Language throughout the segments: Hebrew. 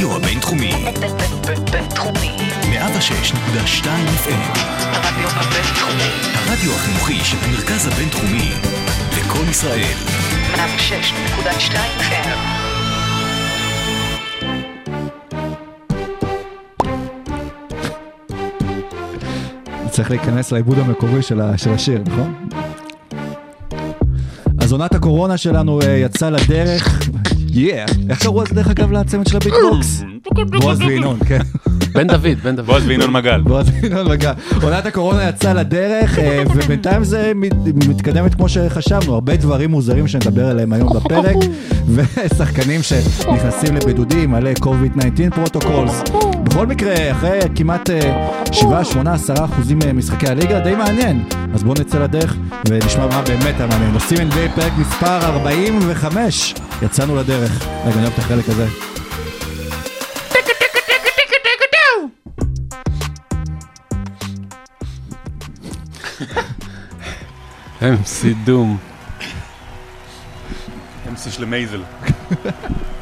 הרדיו הבינתחומי. בינתחומי. 106.2 FM. הרדיו הבינתחומי. הרדיו החינוכי של המרכז הבינתחומי. לקום ישראל. 106.2 FM. צריך להיכנס לעיבוד המקורי של, ה, של השיר, נכון? אז עונת הקורונה שלנו uh, יצאה לדרך, איך קראו אז דרך אגב לצמד של הביטבוקס? בועז וינון, כן. בן דוד, בן דוד. בועז וינון מגל. בועז וינון מגע. עונת הקורונה יצאה לדרך, אה, ובינתיים זה מת- מתקדמת כמו שחשבנו, הרבה דברים מוזרים שנדבר עליהם היום בפרק, ושחקנים שנכנסים לבידודים, מלא COVID-19 protocols. בכל מקרה, אחרי כמעט 7, 8, 10 אחוזים משחקי הליגה, די מעניין. אז בואו נצא לדרך ונשמע מה באמת המעניין. עושים NBA פרק מספר 45, יצאנו לדרך. רגע, אני אוהב את החלק הזה. MC דום. אמצע של מייזל.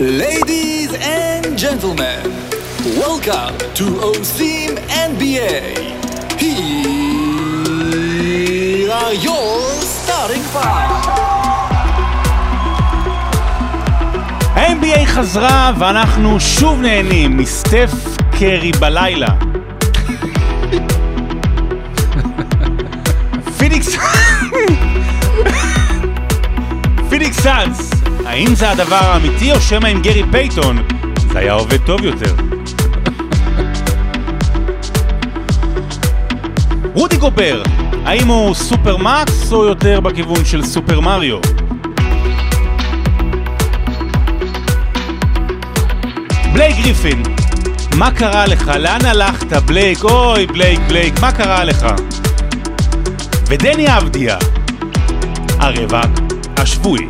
Ladies and gentlemen, welcome to עושים NBA. Here are your starting five. ה-NBA חזרה ואנחנו שוב נהנים מסטף קרי בלילה. פיניקס... פיניקס סאנס, האם זה הדבר האמיתי או שמא עם גרי פייטון זה היה עובד טוב יותר? רודי גובר, האם הוא supermax או יותר בכיוון של סופר מריו? בלייק גריפין, מה קרה לך? לאן הלכת, בלייק? אוי, בלייק, בלייק, מה קרה לך? ודני אבדיה, הרווק השבועי.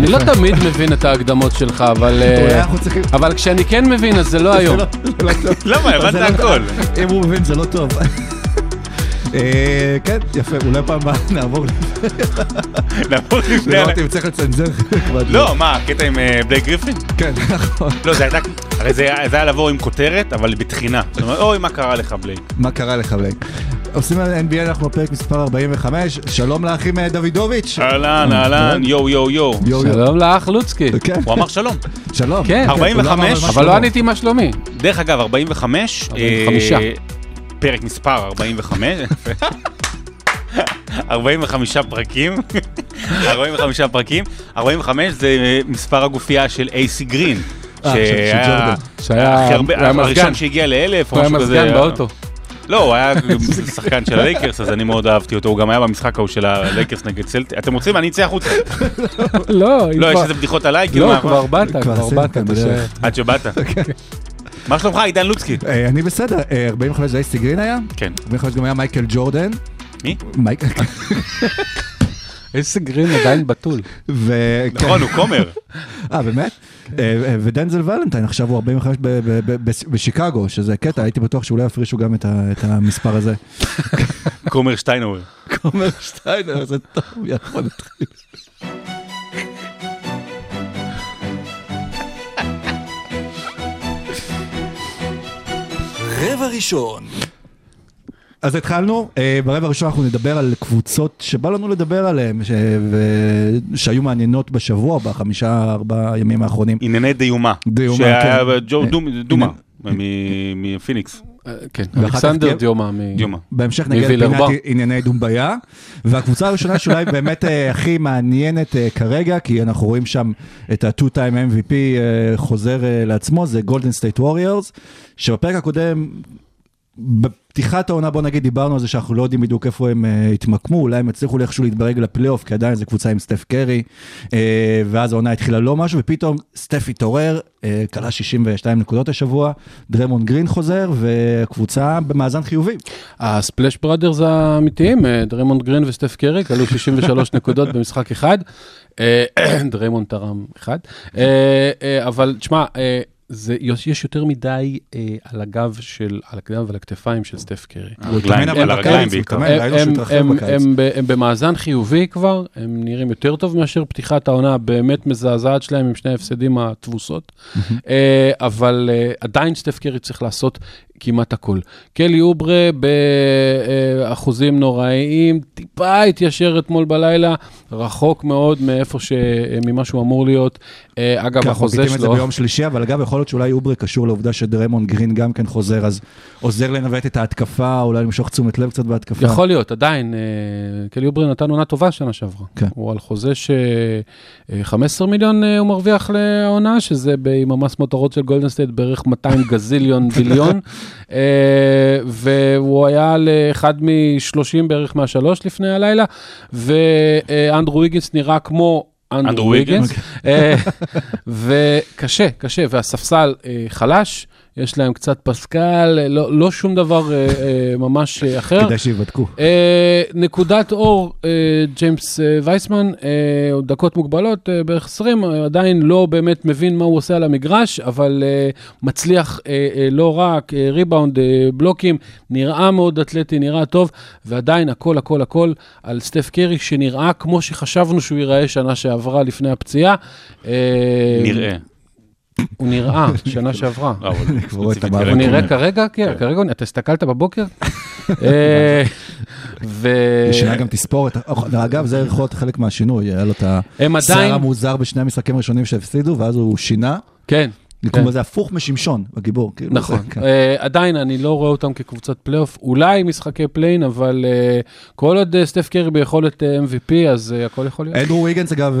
אני לא תמיד מבין את ההקדמות שלך, אבל... אה. אבל כשאני כן מבין, אז זה לא היום. לא- לא. למה? הבנת זה לא- הכל. אם הוא מבין זה לא טוב. אה, כן, יפה, אולי פעם הבאה נעבור, נעבור לפני... אם צריך לצנזר. לא, מה, הקטע עם אה, בלייק גריפין? כן, נכון. לא, זה הייתה... הרי זה היה זה היה לבוא עם כותרת, אבל בתחינה. זאת אומרת, אוי, מה קרה לך, בלייק? מה קרה לך, בלייק? עושים על NBA, אנחנו בפרק מספר 45, שלום לאחים אה, דוידוביץ'. אהלן, אהלן, יואו, יואו, יואו. שלום לאח לוצקי. כן, הוא אמר שלום. שלום. כן, הוא לא 45, אמר מה אבל שלומו. לא עניתי מה שלומי. דרך אגב, 45. 45. אה, פרק מספר 45. 45 פרקים, 45 פרקים, 45 זה אה, מספר הגופייה של אייסי גרין. שהיה הראשון. שהגיע לאלף, או הוא היה. מזגן באוטו. לא, הוא היה שחקן של הלייקרס, אז אני מאוד אהבתי אותו, הוא גם היה במשחק ההוא של הלייקרס נגד סלטיקס. אתם רוצים? אני אצא החוצה. לא, לא, יש איזה בדיחות עליי, כאילו, לא, כבר באת, כבר באת. עד שבאת. מה שלומך, עידן לוצקי? אה, אני בסדר, אה, 45 זה אייסי גרין היה? כן. 45 גם היה מייקל ג'ורדן. מי? מייק- איזה גרין עדיין בתול. נכון, הוא כומר. אה, באמת? אה, אה, ודנזל ולנטיין עכשיו הוא 45 ב- ב- ב- ב- בשיקגו, שזה קטע, הייתי בטוח שאולי יפרישו גם את המספר הזה. כומר שטיינאוור. כומר שטיינר, זה טוב, יכול להתחיל. רבע ראשון. אז התחלנו, אה, ברבע הראשון אנחנו נדבר על קבוצות שבא לנו לדבר עליהן, ש- ו- שהיו מעניינות בשבוע, בחמישה, ארבעה ימים האחרונים. ענייני דיומה. דיומה, שהיה כן. ג'ו אה, דומ- דומה. עניין- מ- מפיניקס. אה, כן, אלכסנדר דיומה. מ- דיומה. בהמשך נגיע. לפינת ענייני דומביה, והקבוצה הראשונה שאולי באמת הכי מעניינת כרגע, כי אנחנו רואים שם את ה-2-time MVP חוזר לעצמו, זה גולדן סטייט ווריורס, שבפרק הקודם, בפתיחת העונה בוא נגיד דיברנו על זה שאנחנו לא יודעים בדיוק איפה הם אה, התמקמו, אולי הם הצליחו איכשהו להתברג לפלייאוף, כי עדיין זו קבוצה עם סטף קרי, אה, ואז העונה התחילה לא משהו, ופתאום סטף התעורר, אה, קלע 62 נקודות השבוע, דריימונד גרין חוזר, והקבוצה במאזן חיובי. ה Splash Brothers האמיתיים, דריימונד גרין וסטף קרי, קלעו 63 נקודות במשחק אחד. דריימונד תרם אחד. אבל תשמע, זה, יש יש יותר מדי אה, על הגב של, על הגב ועל הכתפיים של סטף קרי. הוא הרגליים, על הרגליים בעיקר. הם במאזן חיובי כבר, הם נראים יותר טוב מאשר פתיחת העונה הבאמת מזעזעת שלהם עם שני ההפסדים התבוסות, אה, אבל אה, עדיין סטף קרי צריך לעשות כמעט הכל. קלי אוברה באחוזים נוראיים, טיפה התיישר אתמול בלילה, רחוק מאוד מאיפה ש... ממה שהוא אמור להיות. אה, אגב, כן, אנחנו החוזה מקליטים את זה שלו... ביום שלישי, אבל אגב, יכול להיות שאולי אוברה קשור לעובדה שדריימונד גרין גם כן חוזר, אז עוזר לנווט את ההתקפה, אולי למשוך תשומת לב קצת בהתקפה. יכול להיות, עדיין, אה, קלי אוברה נתן עונה טובה שנה שעברה. כן. הוא על חוזה ש... אה, 15 מיליון אה, הוא מרוויח לעונה, שזה עם המס מותרות של גולדן סטייט בערך 200 gazillion billion. אה, והוא היה לאחד מ-30 בערך מהשלוש לפני הלילה, ואנדרו ויגינס נראה כמו... אנדרו? ויגינס, אה, וקשה, קשה, והספסל אה, חלש, יש להם קצת פסקל, לא, לא שום דבר אה, אה, ממש אה, אחר. כדאי שיבדקו. אה, נקודת אור, אה, ג'יימס אה, וייסמן, אה, דקות מוגבלות, אה, בערך 20, אה, עדיין לא באמת מבין מה הוא עושה על המגרש, אבל אה, מצליח אה, אה, לא רק, אה, ריבאונד, אה, בלוקים, נראה מאוד אתלטי, נראה טוב, ועדיין הכל הכל הכל על סטף קרי, שנראה כמו שחשבנו שהוא ייראה שנה שעברה לפני הפציעה. אה, נראה. הוא נראה, שנה שעברה. לא, ספציפית המערכת. הוא כרגע. נראה כרגע, כן, כן. כרגע, אתה הסתכלת בבוקר? אה, ו... שינה גם תספורת. אגב, זה יכול להיות חלק מהשינוי, היה לו את השיער המוזר בשני המשחקים הראשונים שהפסידו, ואז הוא שינה. כן, נקרא כן. לזה הפוך משמשון, הגיבור. כאילו, נכון. זה- כן. אה, עדיין, אני לא רואה אותם כקבוצת פלייאוף, אולי משחקי play-in, אבל אה, כל עוד אה, סטף קרי ביכולת אה, MVP, אז הכל יכול להיות. אנדרו ויגנס, אגב,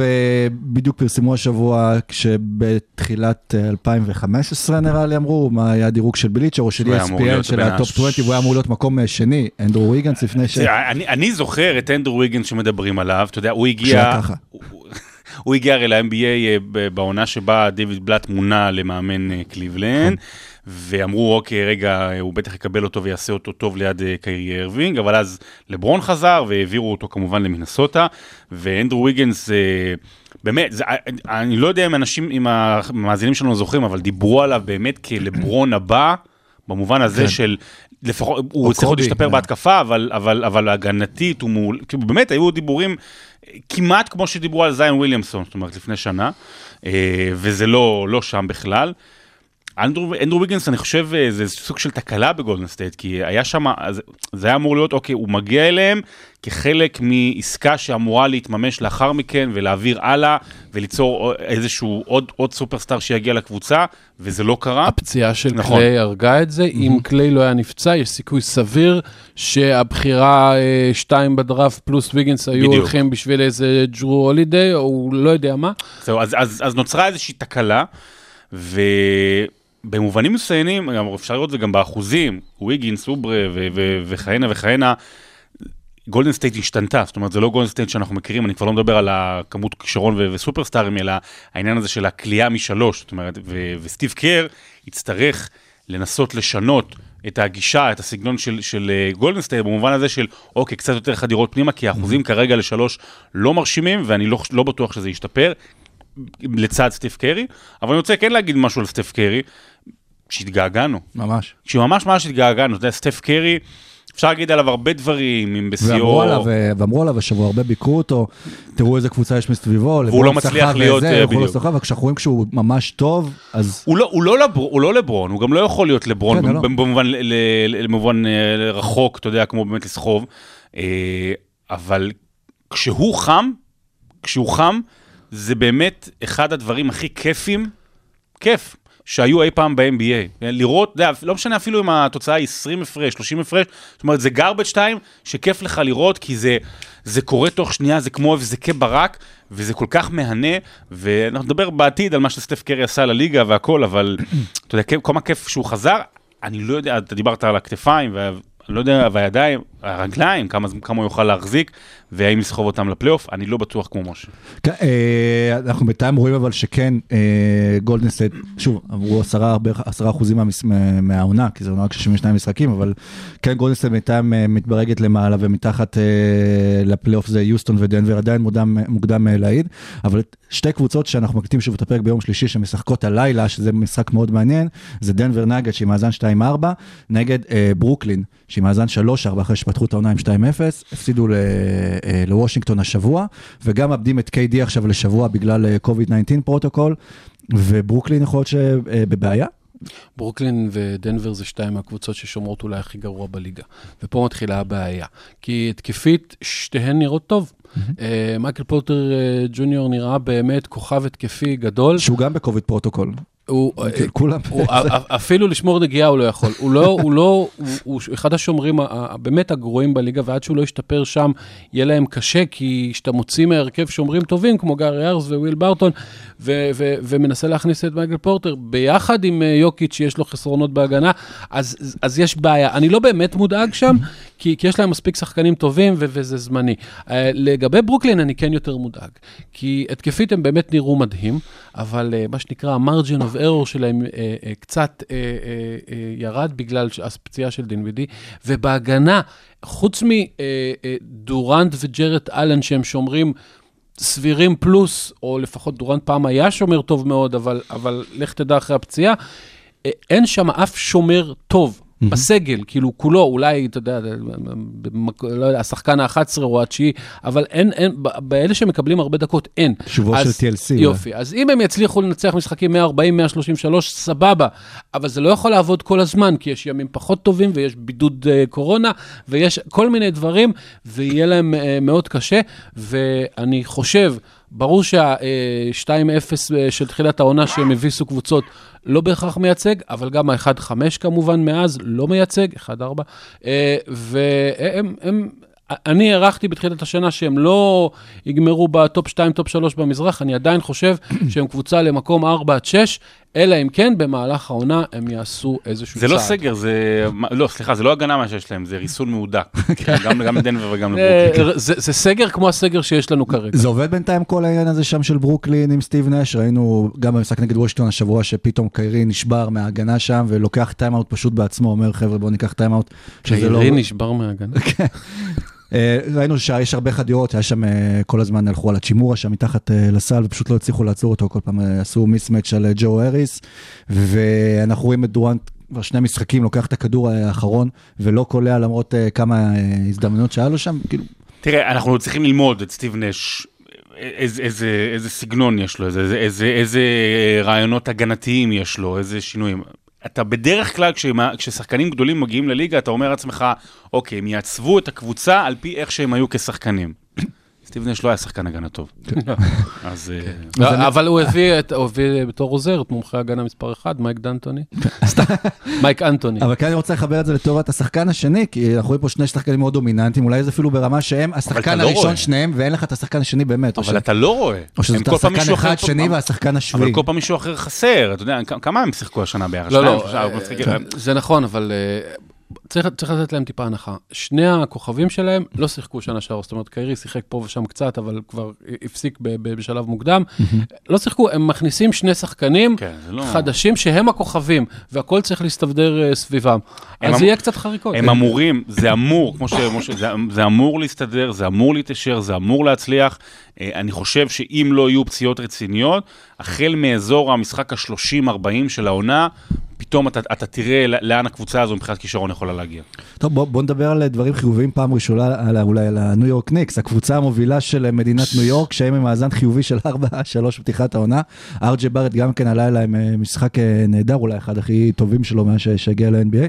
בדיוק פרסמו השבוע, כשבתחילת אה, 2015 נראה לי אמרו, מה היה הדירוג של בליצ'ר או של ESPN של הטופ הש- 20, והוא היה אמור להיות מקום שני, אנדרו ויגנס לפני ש... אני- אני זוכר את אנדרו ויגנס שמדברים עליו, אתה יודע, הוא הגיע... הוא- הגיע הרי ל-NBA אה, בעונה שבה דיוויד בלאט מונה למאמן אה, קליבלנד, ואמרו, אוקיי, רגע, אה, הוא בטח יקבל אותו ויעשה אותו טוב ליד קיירי אירווינג, אבל אז לברון חזר והעבירו אותו כמובן למינסוטה, ואנדרו ויגנס, באמת, זה, אני לא יודע אם אנשים, אם המאזינים שלנו זוכרים, אבל דיברו עליו באמת כלברון הבא, במובן הזה כן. של... לפחות, הוא צריך עוד להשתפר כן. בהתקפה, אבל, אבל, אבל הגנתית הוא מעול... כאילו באמת היו דיבורים כמעט כמו שדיברו על זיין וויליאמסון, זאת אומרת לפני שנה, אה, וזה לא, לא שם בכלל. אנדרו, אנדרו ויגנס, אני חושב, אה, זה סוג של תקלה בגולדן סטייט, כי היה שם, זה היה אמור להיות, אוקיי, הוא מגיע אליהם כחלק מעסקה שאמורה להתממש לאחר מכן ולהעביר הלאה וליצור איזשהו עוד, עוד סופרסטאר שיגיע לקבוצה, וזה לא קרה. הפציעה של נכון. קליי הרגה את זה, אם קליי לא היה נפצע, יש סיכוי סביר שהבחירה 2 בדראפט פלוס ויגינס היו בדיוק. הולכים בשביל איזה ג'רו הולידיי, או לא יודע מה. זהו, אז, אז, אז נוצרה איזושהי תקלה, ובמובנים מסוימים, גם אפשר לראות את זה גם באחוזים, וויגינס, אוברה וכהנה וכהנה, גולדן סטייט השתנתה, זאת אומרת זה לא גולדן סטייט שאנחנו מכירים, אני כבר לא מדבר על הכמות כישרון וסופרסטארים, אלא העניין הזה של הקליעה משלוש, זאת אומרת, וסטיב קר יצטרך לנסות לשנות את הגישה, את הסגנון של, של אה, גולדן סטייט, במובן הזה של, אוקיי, קצת יותר חדירות פנימה, כי האחוזים כרגע לשלוש לא מרשימים, ואני לא, לא בטוח שזה ישתפר. לצד סטיף קרי, אבל אני רוצה כן להגיד משהו על סטיף קרי, שהתגעגענו, ממש. שממש ממש התגעגענו, אתה יודע, סטיף קרי, אפשר להגיד עליו הרבה דברים, אם בשיאו, ואמרו עליו, אה, ואמרו עליו השבוע, הרבה ביקרו אותו, תראו איזה קבוצה יש מסביבו, לברון לא מצליח להיות, וזה, אה, הוא יכול בדיוק. אבל כשאנחנו רואים כשהוא ממש טוב, אז הוא לא, הוא, לא לבר, הוא לא לברון, הוא גם לא יכול להיות לברון כן, לא. במ- במובן, ל- ל- במובן אה, רחוק, אתה יודע, כמו באמת לסחוב, אבל כשהוא חם, כשהוא חם, זה באמת אחד הדברים הכי כיפים, כיף, שהיו אי פעם ב-NBA. לראות, יודע, לא משנה אפילו אם התוצאה היא 20 הפרש, 30 הפרש, זאת אומרת, זה garbage time שכיף לך לראות, כי זה, זה קורה תוך שנייה, זה כמו הבזקי ברק, וזה כל כך מהנה, ואנחנו נדבר בעתיד על מה שסטף קרי עשה לליגה והכל, אבל אתה יודע, כמה כיף שהוא חזר, אני לא יודע, אתה דיברת על הכתפיים, ואני לא יודע, והידיים, הרגליים, כמה, כמה הוא יוכל להחזיק, והאם לסחוב אותם לפלייאוף, אני לא בטוח כמו משה. אה, אנחנו בינתיים רואים אבל שכן, גולדן סטייט, שוב, עברו עשרה בערך עשרה אחוזים מהעונה, כי זה עונה רק 62 משחקים, אבל כן, גולדן סטייט בינתיים אה, מתברגת למעלה ומתחת אה, לפלייאוף זה יוסטון ודנבר, עדיין מוקדם, מוקדם אה, להעיד, אבל שתי קבוצות שאנחנו מקליטים שוב את הפרק ביום שלישי, שמשחקות הלילה, שזה משחק מאוד מעניין, זה דנבר נגד שהיא מאזן 2-4, נגד אה, ברוקלין, שהיא מאזן 3-4, אחרי שפתחו את העונה עם 2-0, הפסידו ל- אה, לוושינגטון השבוע, וגם מאבדים את KD עכשיו לשבוע בגלל אה, COVID-19 protocol, וברוקלין יכול להיות שבבעיה. ברוקלין ודנבר זה שתיים מהקבוצות ששומרות אולי הכי גרוע בליגה. ופה מתחילה הבעיה. כי התקפית, שתיהן נראות טוב. אה, מייקל פורטר אה, ג'וניור נראה באמת כוכב התקפי גדול. שהוא גם ב COVID protocol. הוא, אה, כולם. הוא, א- אפילו לשמור נגיעה הוא לא יכול. הוא לא, הוא לא, הוא, הוא אחד השומרים ה- ה- באמת הגרועים בליגה, ועד שהוא לא ישתפר שם, יהיה להם קשה, כי כשאתה מוציא מהרכב שומרים טובים, כמו גארי האריס וויל ברטון, ו- ו- ומנסה להכניס את מייקל פורטר, ביחד עם אה, יוקיץ' שיש לו חסרונות בהגנה, אז, אז יש בעיה. אני לא באמת מודאג שם, כי, כי יש להם מספיק שחקנים טובים, ו- וזה זמני. אה, לגבי ברוקלין אני כן יותר מודאג, כי התקפית הם באמת נראו מדהים, אבל אה, מה שנקרא, ה-margin of error שלהם אה, אה, קצת אה, אה, אה, ירד בגלל הפציעה של דינווידי, ובהגנה, חוץ מדורנט וג'רד אלן שהם שומרים סבירים פלוס, או לפחות דורנט פעם היה שומר טוב מאוד, אבל, אבל לך תדע אחרי הפציעה, אה, אין שם אף שומר טוב. בסגל, כאילו כולו, אולי, אתה יודע, במק- לא יודע, השחקן ה-11 או התשיעי, אבל אין, אין, באלה שמקבלים הרבה דקות, אין. שובו של TLC. יופי, אז אם הם יצליחו לנצח משחקים 140, 133, סבבה, אבל זה לא יכול לעבוד כל הזמן, כי יש ימים פחות טובים ויש בידוד uh, קורונה, ויש כל מיני דברים, ויהיה להם uh, מאוד קשה, ואני חושב, ברור שה-2-0 של תחילת העונה שהם הביסו קבוצות לא בהכרח מייצג, אבל גם ה-1-5 כמובן מאז לא מייצג, 1-4, אה, והם... הם, אני הערכתי בתחילת השנה שהם לא יגמרו ב top 2, top 3 במזרח, אני עדיין חושב שהם קבוצה למקום 4 עד 6, אלא אם כן במהלך העונה הם יעשו איזשהו זה צעד. לא סגר, זה... לא, סליחה, זה לא הגנה מה שיש להם, זה ריסון מהודק. גם גם לדנבר וגם לברוקלין. אה, זה, זה סגר כמו הסגר שיש לנו כרגע. זה עובד בינתיים כל העניין הזה שם של ברוקלין עם סטיב נש, ראינו גם במשחק נגד וושינגטון השבוע שפתאום קיירי נשבר מההגנה שם ולוקח timeout פשוט בעצמו, אומר חבר'ה בואו ניקח timeout. לא- קיירי נשבר מהגנה. אה, ראינו שיש הרבה חדירות, היה שם אה, כל הזמן הלכו על הצ'ימורה שם מתחת אה, לסל ופשוט לא הצליחו לעצור אותו, כל פעם עשו mismatch על ג'ו האריס, ואנחנו רואים את דורנט כבר שני משחקים, לוקח את הכדור האחרון ולא קולע למרות כמה הזדמנויות שהיה לו שם, כאילו, תראה, אנחנו צריכים ללמוד את סטיב נש, איזה, איזה, איזה סגנון יש לו, איזה, איזה, איזה רעיונות הגנתיים יש לו, איזה שינויים. אתה בדרך כלל, כששחקנים גדולים מגיעים לליגה, אתה אומר לעצמך, אוקיי, הם יעצבו את הקבוצה על פי איך שהם היו כשחקנים. סטיב נש לא היה שחקן הגנה טוב. אז... אה, אבל הוא הביא בתור עוזר את מומחה הגנה מספר 1, מייק דנטוני. סתם, מייק אנטוני. אבל כן אני רוצה לחבר את זה לתיאוריית השחקן השני, כי אנחנו רואים פה שני שחקנים מאוד דומיננטיים, אולי זה אפילו ברמה שהם השחקן לא הראשון. שניהם, ואין לך את השחקן השני באמת. אבל אתה לא רואה. או שזה השחקן אחד שני והשחקן השביעי. אבל כל פעם מישהו אחר חסר, אתה יודע, כמה הם שיחקו השנה ביחד? לא, לא, אה, משחקים? זה נכון, אבל אה, צריך צריך לתת להם טיפה הנחה. שני הכוכבים שלהם לא שיחקו שנה שעברה, זאת אומרת, קיירי שיחק פה ושם קצת, אבל כבר הפסיק ב- ב- בשלב מוקדם. לא שיחקו, הם מכניסים שני שחקנים כן, זה לא... חדשים שהם הכוכבים, והכל צריך להסתדר אה, סביבם. אז אמ- יהיה קצת חריקות. הם אמורים, זה אמור, כמו ש... כמו ש- זה- זה אמור להסתדר, זה אמור להתיישר, זה אמור להצליח. אה, אני חושב שאם לא יהיו פציעות רציניות, החל מאזור המשחק ה-30-40 של העונה, פתאום אתה, אתה תראה לאן הקבוצה הזו מבחינת כישרון יכולה להגיע. טוב, בוא, בוא נדבר על דברים חיוביים פעם ראשונה, על, אולי על הניו יורק ניקס, הקבוצה המובילה של מדינת ניו יורק, שהם עם מאזן חיובי של 4-3 בפתיחת העונה. אר ג'יי בארט גם כן עלה אליי עם משחק אה, נהדר, אולי אחד הכי טובים שלו מאז שהגיע ל-NBA,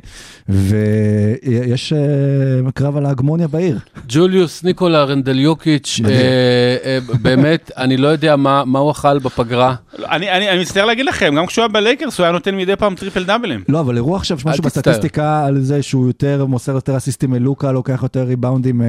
ויש אה, קרב על ההגמוניה בעיר. ג'וליוס ניקולה רנדליוקיץ'. אה, באמת, אני לא יודע מה מה הוא אכל בפגרה. אני, אני, אני מצטער להגיד לכם, גם כשהוא היה בלייקרס הוא היה נותן מדי פעם טריפל טריפל דאבלים. לא, אבל הראו עכשיו משהו. בסטטיסטיקה על זה שהוא יותר מוסר יותר אסיסטים מלוקה, לוקח יותר ריבאונדים אה,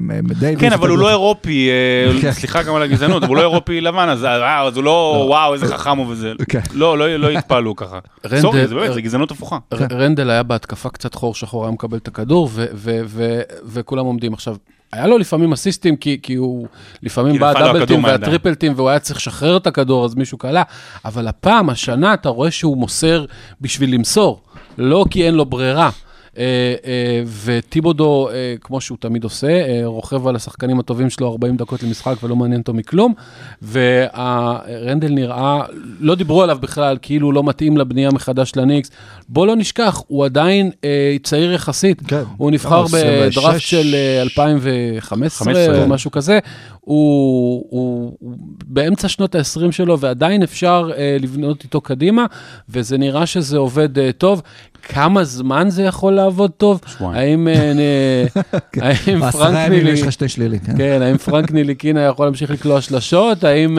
מ- מדייוויס. כן, אבל הוא לא אירופי, אה, כן. סליחה גם על הגזענות, אבל הוא לא אירופי לבן, אז אה, הוא לא, וואו, איזה חכם הוא וזה. כן. לא, לא לא יתפעלו ככה. רנדל- סורי, זה באמת, זה גזענות הפוכה. רנדל היה בהתקפה קצת חור שחור, היה מקבל את הכדור, ו- ו- ו- וכולם עומדים. עכשיו, היה לו לפעמים אסיסטים, כי, כי הוא לפעמים בא הדאבלטים. והטריפלטים, והוא היה צריך לשחרר את הכדור, אז מישהו קלע. אבל הפעם, השנה, אתה רואה שהוא מוסר בשביל למסור, לא כי אין לו ברירה. אה, אה, וטיבודו, אה, כמו שהוא תמיד עושה, רוכב על השחקנים הטובים שלו 40 דקות למשחק ולא מעניין אותו מכלום. ורנדל נראה, לא דיברו עליו בכלל, כאילו הוא לא מתאים לבנייה מחדש לניקס. בוא לא נשכח, הוא עדיין צעיר יחסית. כן. הוא נבחר כמה, 26? בדראפט של אה, 2015 15, או כן. משהו כזה. הוא, הוא, הוא באמצע שנות ה-20 שלו, ועדיין אפשר אה, לבנות איתו קדימה, וזה נראה שזה עובד אה, טוב. כמה זמן זה יכול לעבוד טוב? שבועיים. האם, אה, האם פרנק ימים נילי... יש לך שתי שלילי, כן. כן, האם פרנק ניליקינה יכול להמשיך לקלוע שלשות? האם...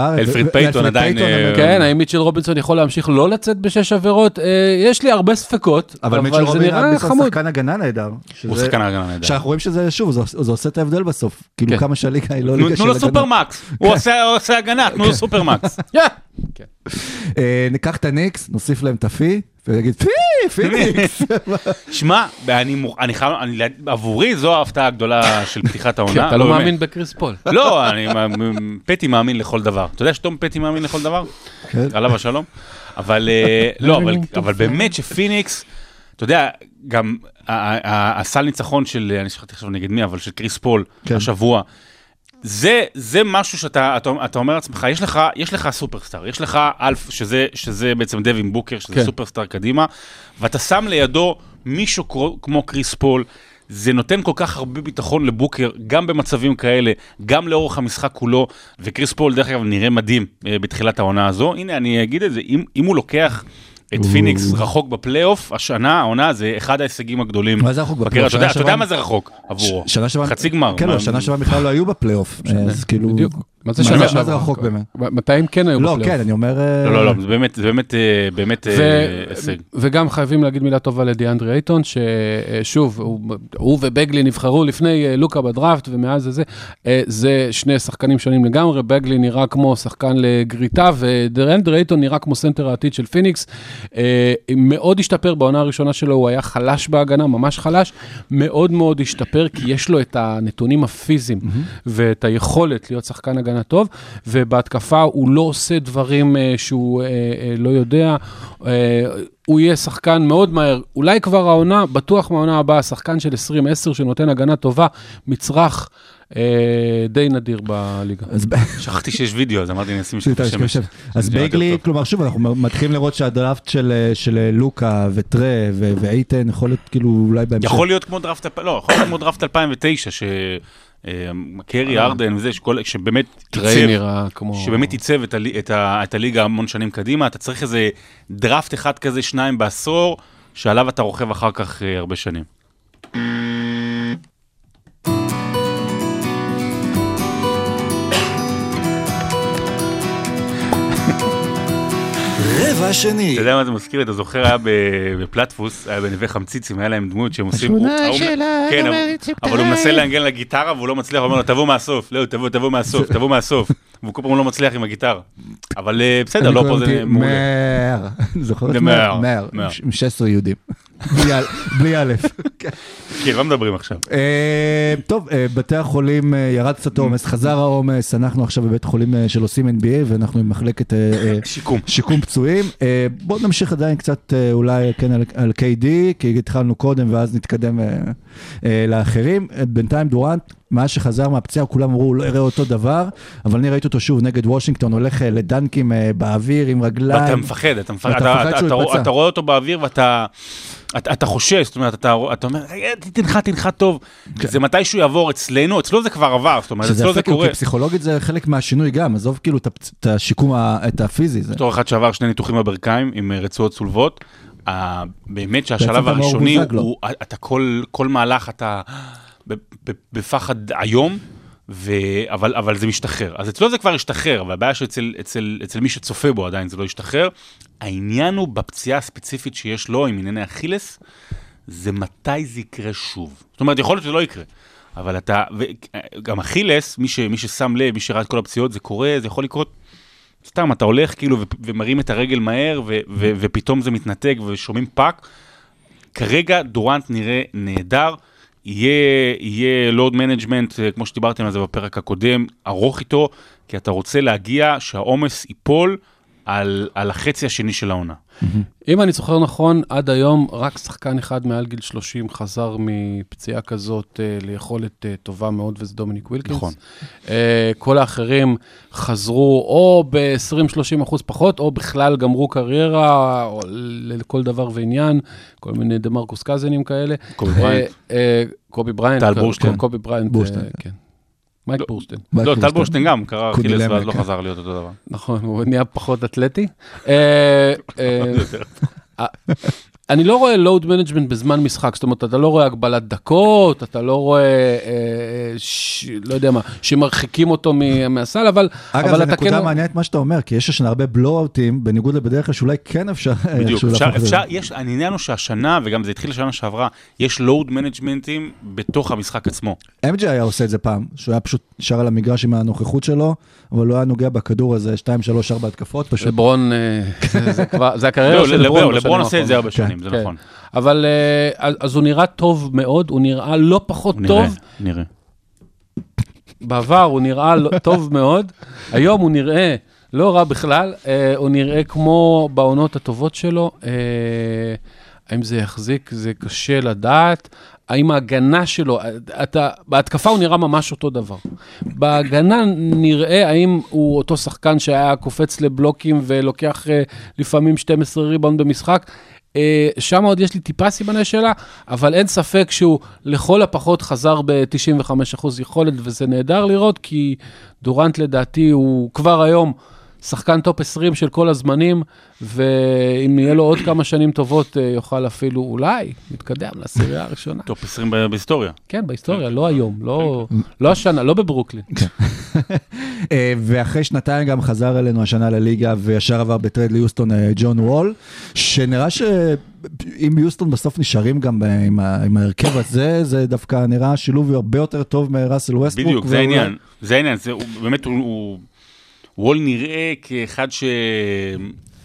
אלפריד פייטון עדיין, אבל- כן, האם מיטשל רובינסון יכול להמשיך לא לצאת בשש עבירות? יש לי הרבה ספקות, אבל מיטשל אבל זה נראה רובינסון חמוד. שחקן הגנה נהדר. הוא שחקן הגנה נהדר. שאנחנו רואים שזה, שוב, זה, זה עושה את ההבדל בסוף. כאילו כן. כמה שהליגה היא לא ליגה של תנו לו הגנה. supermax, הוא עושה הוא עושה הגנה, תנו לו supermax. כן. אה, ניקח את הניקס, נוסיף להם את הפי, ונגיד פי, פיניקס. שמע, אני חייב, אני- עבורי זו ההפתעה הגדולה של פתיחת כן, העונה. אתה לא באמת. מאמין בקריס פול. לא, פטי מאמין לכל דבר. אתה יודע שתום פטי מאמין לכל דבר? כן. עליו השלום. אבל אה, לא, אבל, אבל באמת שפיניקס, אתה יודע, גם ה- ה- ה- הסל ניצחון של, אני שכחתי עכשיו נגד מי, אבל של קריס פול, כן. השבוע, זה, זה משהו שאתה אתה, אתה אומר לעצמך, יש לך, יש לך סופרסטאר, יש לך אלף, שזה, שזה בעצם דווין בוקר, שזה כן. סופרסטאר קדימה, ואתה שם לידו מישהו כמו- כמו קריס פול, זה נותן כל כך הרבה ביטחון לבוקר, גם במצבים כאלה, גם לאורך המשחק כולו, וקריס פול, דרך אגב, נראה מדהים אה, בתחילת העונה הזו. הנה, אני אגיד את זה, אם, אם הוא לוקח את פיניקס רחוק בפלייאוף, השנה, העונה, זה אחד ההישגים הגדולים. מה זה רחוק בפלייאוף? אתה יודע- מה זה רחוק עבורו? שנה שעברה, חצי גמר. כן, לא, שנה שעברה בכלל לא היו בפלייאוף, אז כאילו, בדיוק. מה זה שנה שעברה? מה זה רחוק באמת? מתי הם כן היו לא, בפלייאוף? כן, אני אומר, אה, לא, לא, לא, זה באמת, זה באמת, אה, באמת אה, הישג. וגם חייבים להגיד מילה טובה לדיאנדרי אייטון, ששוב, הוא, ובגלי נבחרו לפני לוקה בדראפט, ומאז זה זה, זה שני שחקנים שונים לגמרי, בגלי נראה כמו שחקן לגריטה, ודיאנדרי אייטון נראה כמו סנטר העתיד של פיניקס. אה, מאוד השתפר בעונה הראשונה שלו, הוא היה חלש בהגנה, ממש חלש, מאוד מאוד השתפר, כי יש לו את הנתונים הפיזיים ואת היכולת להיות שחקן הגנה טוב, ובהתקפה הוא לא עושה דברים אה, שהוא אה, לא יודע. הוא יהיה שחקן מאוד מהר, אולי כבר העונה, בטוח מהעונה הבאה, שחקן של 20-10 שנותן הגנה טובה, מצרך די נדיר בליגה. שכחתי שיש וידאו, אז אמרתי, אני אשים שקף שנייה, שמש. אז בייגלי. כלומר, שוב, אנחנו מתחילים לראות שהדראפט של אה, של לוקה וטרה ואייטן יכול להיות כאילו אולי בהמשך. יכול להיות כמו דראפט, לא, יכול להיות כמו דראפט 2009, ש... אה, קרי ארדן וזה, שכל- שבאמת עיצב, נראה כמו... שבאמת עיצב את, הלי, את, ה, את הליגה המון שנים קדימה, אתה צריך איזה דראפט אחד כזה, שניים בעשור, שעליו אתה רוכב אחר כך אה, הרבה שנים. רבע שני. אתה יודע מה זה מזכיר? אתה זוכר, היה בפלטפוס, היה בנווה חמציצים, היה להם דמות שהם עושים... הוא- ההוא- כן, אבל- אבל הוא מנסה לנגן לגיטרה והוא לא מצליח, הוא אומר לו, תבוא מהסוף, לא, תבוא, תבוא מהסוף, תבוא מהסוף. והוא כל פעם לא מצליח עם הגיטרה. אבל אה, בסדר, לא פה זה מעולה. מאר. זוכר את זה מאר? מאר, מאר. מאר. עם 16 יהודים. בלי א', בלי א'. כן, מה מדברים עכשיו? אה, טוב, אה, בתי החולים אה, ירד קצת העומס, חזר העומס, אנחנו עכשיו בבית חולים של עושים NBA ואנחנו עם מחלקת שיקום. שיקום פצועים. בואו נמשיך עדיין קצת אולי כן על, KD, כי התחלנו קודם ואז נתקדם לאחרים. בינתיים דורנט, מאז שחזר מהפציעה, כולם אמרו, הוא לא יראה אותו דבר, אבל אני ראיתי אותו שוב נגד וושינגטון, הולך אה, לדנקים אה, באוויר עם רגליים. ואתה מפחד, אתה מפחד, אתה אתה- מפחד אתה- אתה. אתה רואה אותו באוויר ואתה... אתה, אתה חושש, זאת אומרת, אתה, אתה אומר, "אה, תנחת, תנחת טוב. זה מתי שהוא יעבור אצלנו, אצלו זה כבר עבר, זאת אומרת, אצלו זה קורה. כי פסיכולוגית זה חלק מהשינוי גם, עזוב כאילו את את השיקום, את הפיזי. בתור אחד שעבר שני ניתוחים בברכיים עם רצועות צולבות, באמת שהשלב הראשוני. הוא, אתה כל, כל מהלך אתה בפחד איום, ו... אבל, אבל זה משתחרר. אז אצלו זה כבר השתחרר, והבעיה שאצל אצל, אצל מי שצופה בו עדיין זה לא השתחרר. העניין הוא בפציעה הספציפית שיש לו עם ענייני אכילס, זה מתי זה יקרה שוב. זאת אומרת, יכול להיות שזה לא יקרה. אבל אתה, וגם אכילס, מי, ש, מי ששם לב, מי שראה את כל הפציעות, זה קורה, זה יכול לקרות סתם, אתה הולך כאילו ו- ומרים את הרגל מהר, ו- ו- ופתאום זה מתנתק ושומעים פאק. כרגע דורנט נראה נהדר, יהיה, load management, אה, כמו שדיברתם על זה בפרק הקודם, ארוך איתו, כי אתה רוצה להגיע שהעומס ייפול על, על החצי השני של העונה. אם אני זוכר נכון, עד היום רק שחקן אחד מעל גיל 30 חזר מפציעה כזאת אה, ליכולת אה, טובה מאוד, וזה דומיניק ווילקינס. נכון. Uh, כל האחרים חזרו או ב-20-30 אחוז פחות, או בכלל גמרו קריירה, או לכל דבר ועניין, כל מיני דה מרקוס קזינים כאלה. קובי בריינט. קובי בריינט. טל כן, בורשטיין. קובי בריינט, uh, כן. מייק לא. בורשטיין. לא, טל בורשטיין גם, קרע אכילס ואז לא. חזר להיות אותו דבר. נכון, הוא נהיה פחות אתלטי. אה, אה, אה, אני לא רואה load management בזמן משחק, זאת אומרת, אתה לא רואה הגבלת דקות, אתה לא רואה, אה, ש- לא יודע מה, שמרחיקים אותו מ- מהסל, אבל אגב, אבל זו אתה נקודה כן... מעניינת מה שאתה אומר, כי יש השנה הרבה בלואו-אוטים, בניגוד לבדרך כלל שאולי כן אפשר בדיוק, אפשר, זה. אפשר, יש, העניין הוא שהשנה, וגם זה התחיל לשנה שעברה, יש לואוד מנג'מנטים בתוך המשחק עצמו. MJ היה עושה את זה פעם, שהוא היה פשוט נשאר על המגרש עם הנוכחות שלו, אבל לא היה נוגע בכדור הזה 2, 3, 4 התקפות, פשוט לברון, אה, זה- זה כבר, זה הקריירה לא, של לברון, לברון. עושה את זה הרבה כן, שנים, זה כן. נכון. אבל אה, אז אז הוא נראה טוב מאוד, הוא נראה לא פחות נראה, טוב. נראה. בעבר הוא נראה לא- טוב מאוד, היום הוא נראה לא רע בכלל, אה, הוא נראה כמו בעונות הטובות שלו. אה, האם זה יחזיק, זה קשה לדעת. האם ההגנה שלו, אתה, בהתקפה הוא נראה ממש אותו דבר. בהגנה נראה האם הוא אותו שחקן שהיה קופץ לבלוקים ולוקח אה, לפעמים 12 ריבאונד במשחק. אה, שם עוד יש לי טיפה סימני שאלה, אבל אין ספק שהוא לכל הפחות חזר ב-95% יכולת, וזה נהדר לראות, כי דורנט לדעתי הוא כבר היום שחקן top 20 של כל הזמנים, ואם יהיה לו עוד כמה שנים טובות, אה, יוכל אפילו אולי להתקדם לעשירייה הראשונה. top 20 ב- בהיסטוריה. כן, בהיסטוריה, לא היום, לא, לא השנה, לא בברוקלין. אה, ואחרי שנתיים גם חזר אלינו השנה לליגה וישר עבר ב trade ליוסטון אה, ג'ון וול, שנראה שאם יוסטון בסוף נשארים גם עם ה- עם ההרכב הזה, זה דווקא נראה שילוב הרבה יותר טוב מראסל ווסטבוק. בדיוק, זה העניין. זה העניין, באמת, הוא, וול נראה כאחד ש...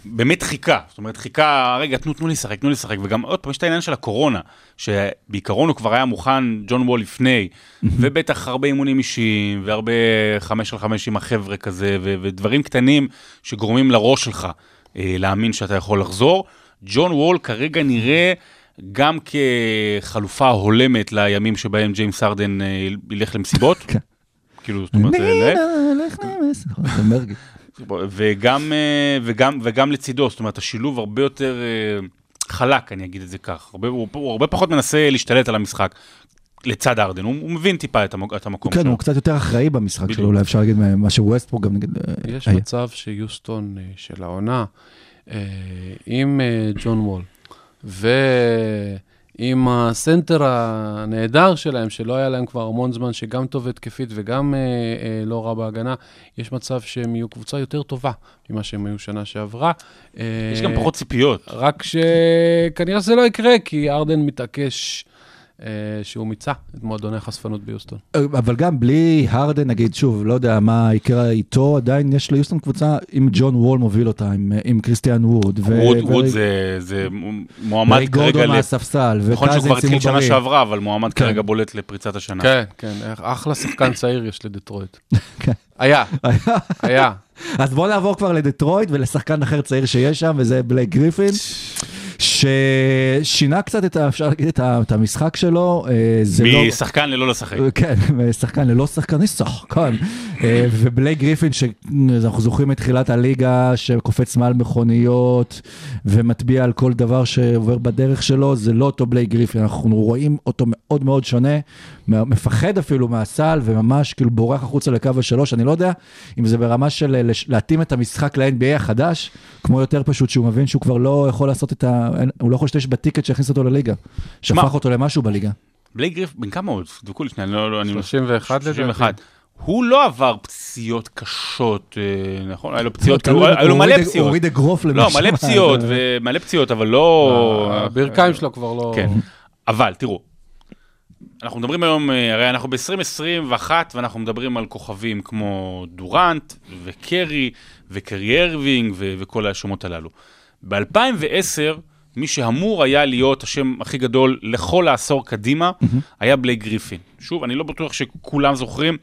באמת חיכה, זאת אומרת חיכה, רגע, תנו, תנו לי לשחק, תנו לי לשחק, וגם עוד פעם, יש את העניין של הקורונה, שבעיקרון הוא כבר היה מוכן, ג'ון וול לפני, ובטח הרבה אימונים אישיים, והרבה חמש על חמש עם החבר'ה כזה, ו- ודברים קטנים שגורמים לראש שלך אה, להאמין שאתה יכול לחזור. ג'ון וול כרגע נראה גם כחלופה הולמת לימים שבהם ג'יימס ארדן אה, ילך למסיבות. כן. כאילו, זאת אומרת, נכון, זה מרגי. וגם, אה, וגם, וגם לצידו, זאת אומרת, השילוב הרבה יותר אה, חלק, אני אגיד את זה כך. הרבה, הוא, הוא הרבה פחות מנסה להשתלט על המשחק לצד ארדן, הוא, הוא מבין טיפה את, המק, את המקום כן, שלו. הוא קצת יותר אחראי במשחק בדיוק. שלו, אולי אפשר להגיד מה שווסטבוק גם נגיד. אה, יש היה. מצב שיוסטון של העונה, אה, עם אה, ג'ון וול, ועם הסנטר הנהדר שלהם, שלא היה להם כבר המון זמן, שגם טוב התקפית וגם אה, אה, לא רע בהגנה, יש מצב שהם יהיו קבוצה יותר טובה ממה שהם היו שנה שעברה. אה, יש גם פחות ציפיות. רק שכנראה זה לא יקרה, כי ארדן מתעקש אה, שהוא מיצה את מועדוני החשפנות ביוסטון. אבל גם בלי הרדן, נגיד, שוב, לא יודע מה יקרה איתו, עדיין יש ליוסטון קבוצה עם ג'ון וול מוביל אותה, עם, עם קריסטיאן ווד. ו- ווד, ו- ווד זה, זה מועמד כרגע, גורדון. מהספסל, נכון שהוא כבר אם התחיל שנה. שעברה, אבל מועמד כן. כרגע בולט לפריצת השנה. כן, כן, אחלה שחקן צעיר יש לדטרויט. כן. היה, היה. אז בוא נעבור כבר לדטרויט ולשחקן אחר צעיר שיש שם, וזה בלייק גריפין. ששינה קצת את, אפשר להגיד, את את המשחק שלו, אה, לא... משחקן ללא לשחק. כן, שחקן ללא שחקן. אה, ובלייק גריפין, שאנחנו זוכרים את תחילת הליגה, שקופץ מעל מכוניות ומטביע על כל דבר שעובר בדרך שלו, זה לא אותו בלייק גריפין, אנחנו רואים אותו מאוד מאוד שונה, מפחד אפילו מהסל, וממש כאילו בורח החוצה לקו השלוש, אני לא יודע אם זה ברמה של אה, להתאים את המשחק ל-NBA החדש, כמו יותר פשוט שהוא מבין שהוא כבר לא יכול לעשות את ה... אין- הוא לא יכול להשתמש בטיקט שהכניס אותו לליגה, שהפך אותו למשהו בליגה. בלייק גריף, בן כמה הוא? תבדקו לי שנייה, אני לא, לא, אני... 31 לדעתי. 31. הוא לא עבר פציעות קשות, אה, נכון? היה לו פציעות, תלוי, כאילו, היו לו הוא מלא פציעות. הוריד אגרוף לא, למישהו. מלא פציעות, ומלא פציעות, אבל לא... הברכיים שלו כבר לא... כן, אבל תראו, אנחנו מדברים היום, אה, הרי אנחנו ב-2021 ואנחנו מדברים על כוכבים כמו דורנט וקרי וקרי ארווינג וכל השמות הללו. ב-2010, מי שאמור היה להיות השם הכי גדול לכל העשור קדימה, היה בלייק גריפין. שוב, אני לא בטוח שכולם זוכרים,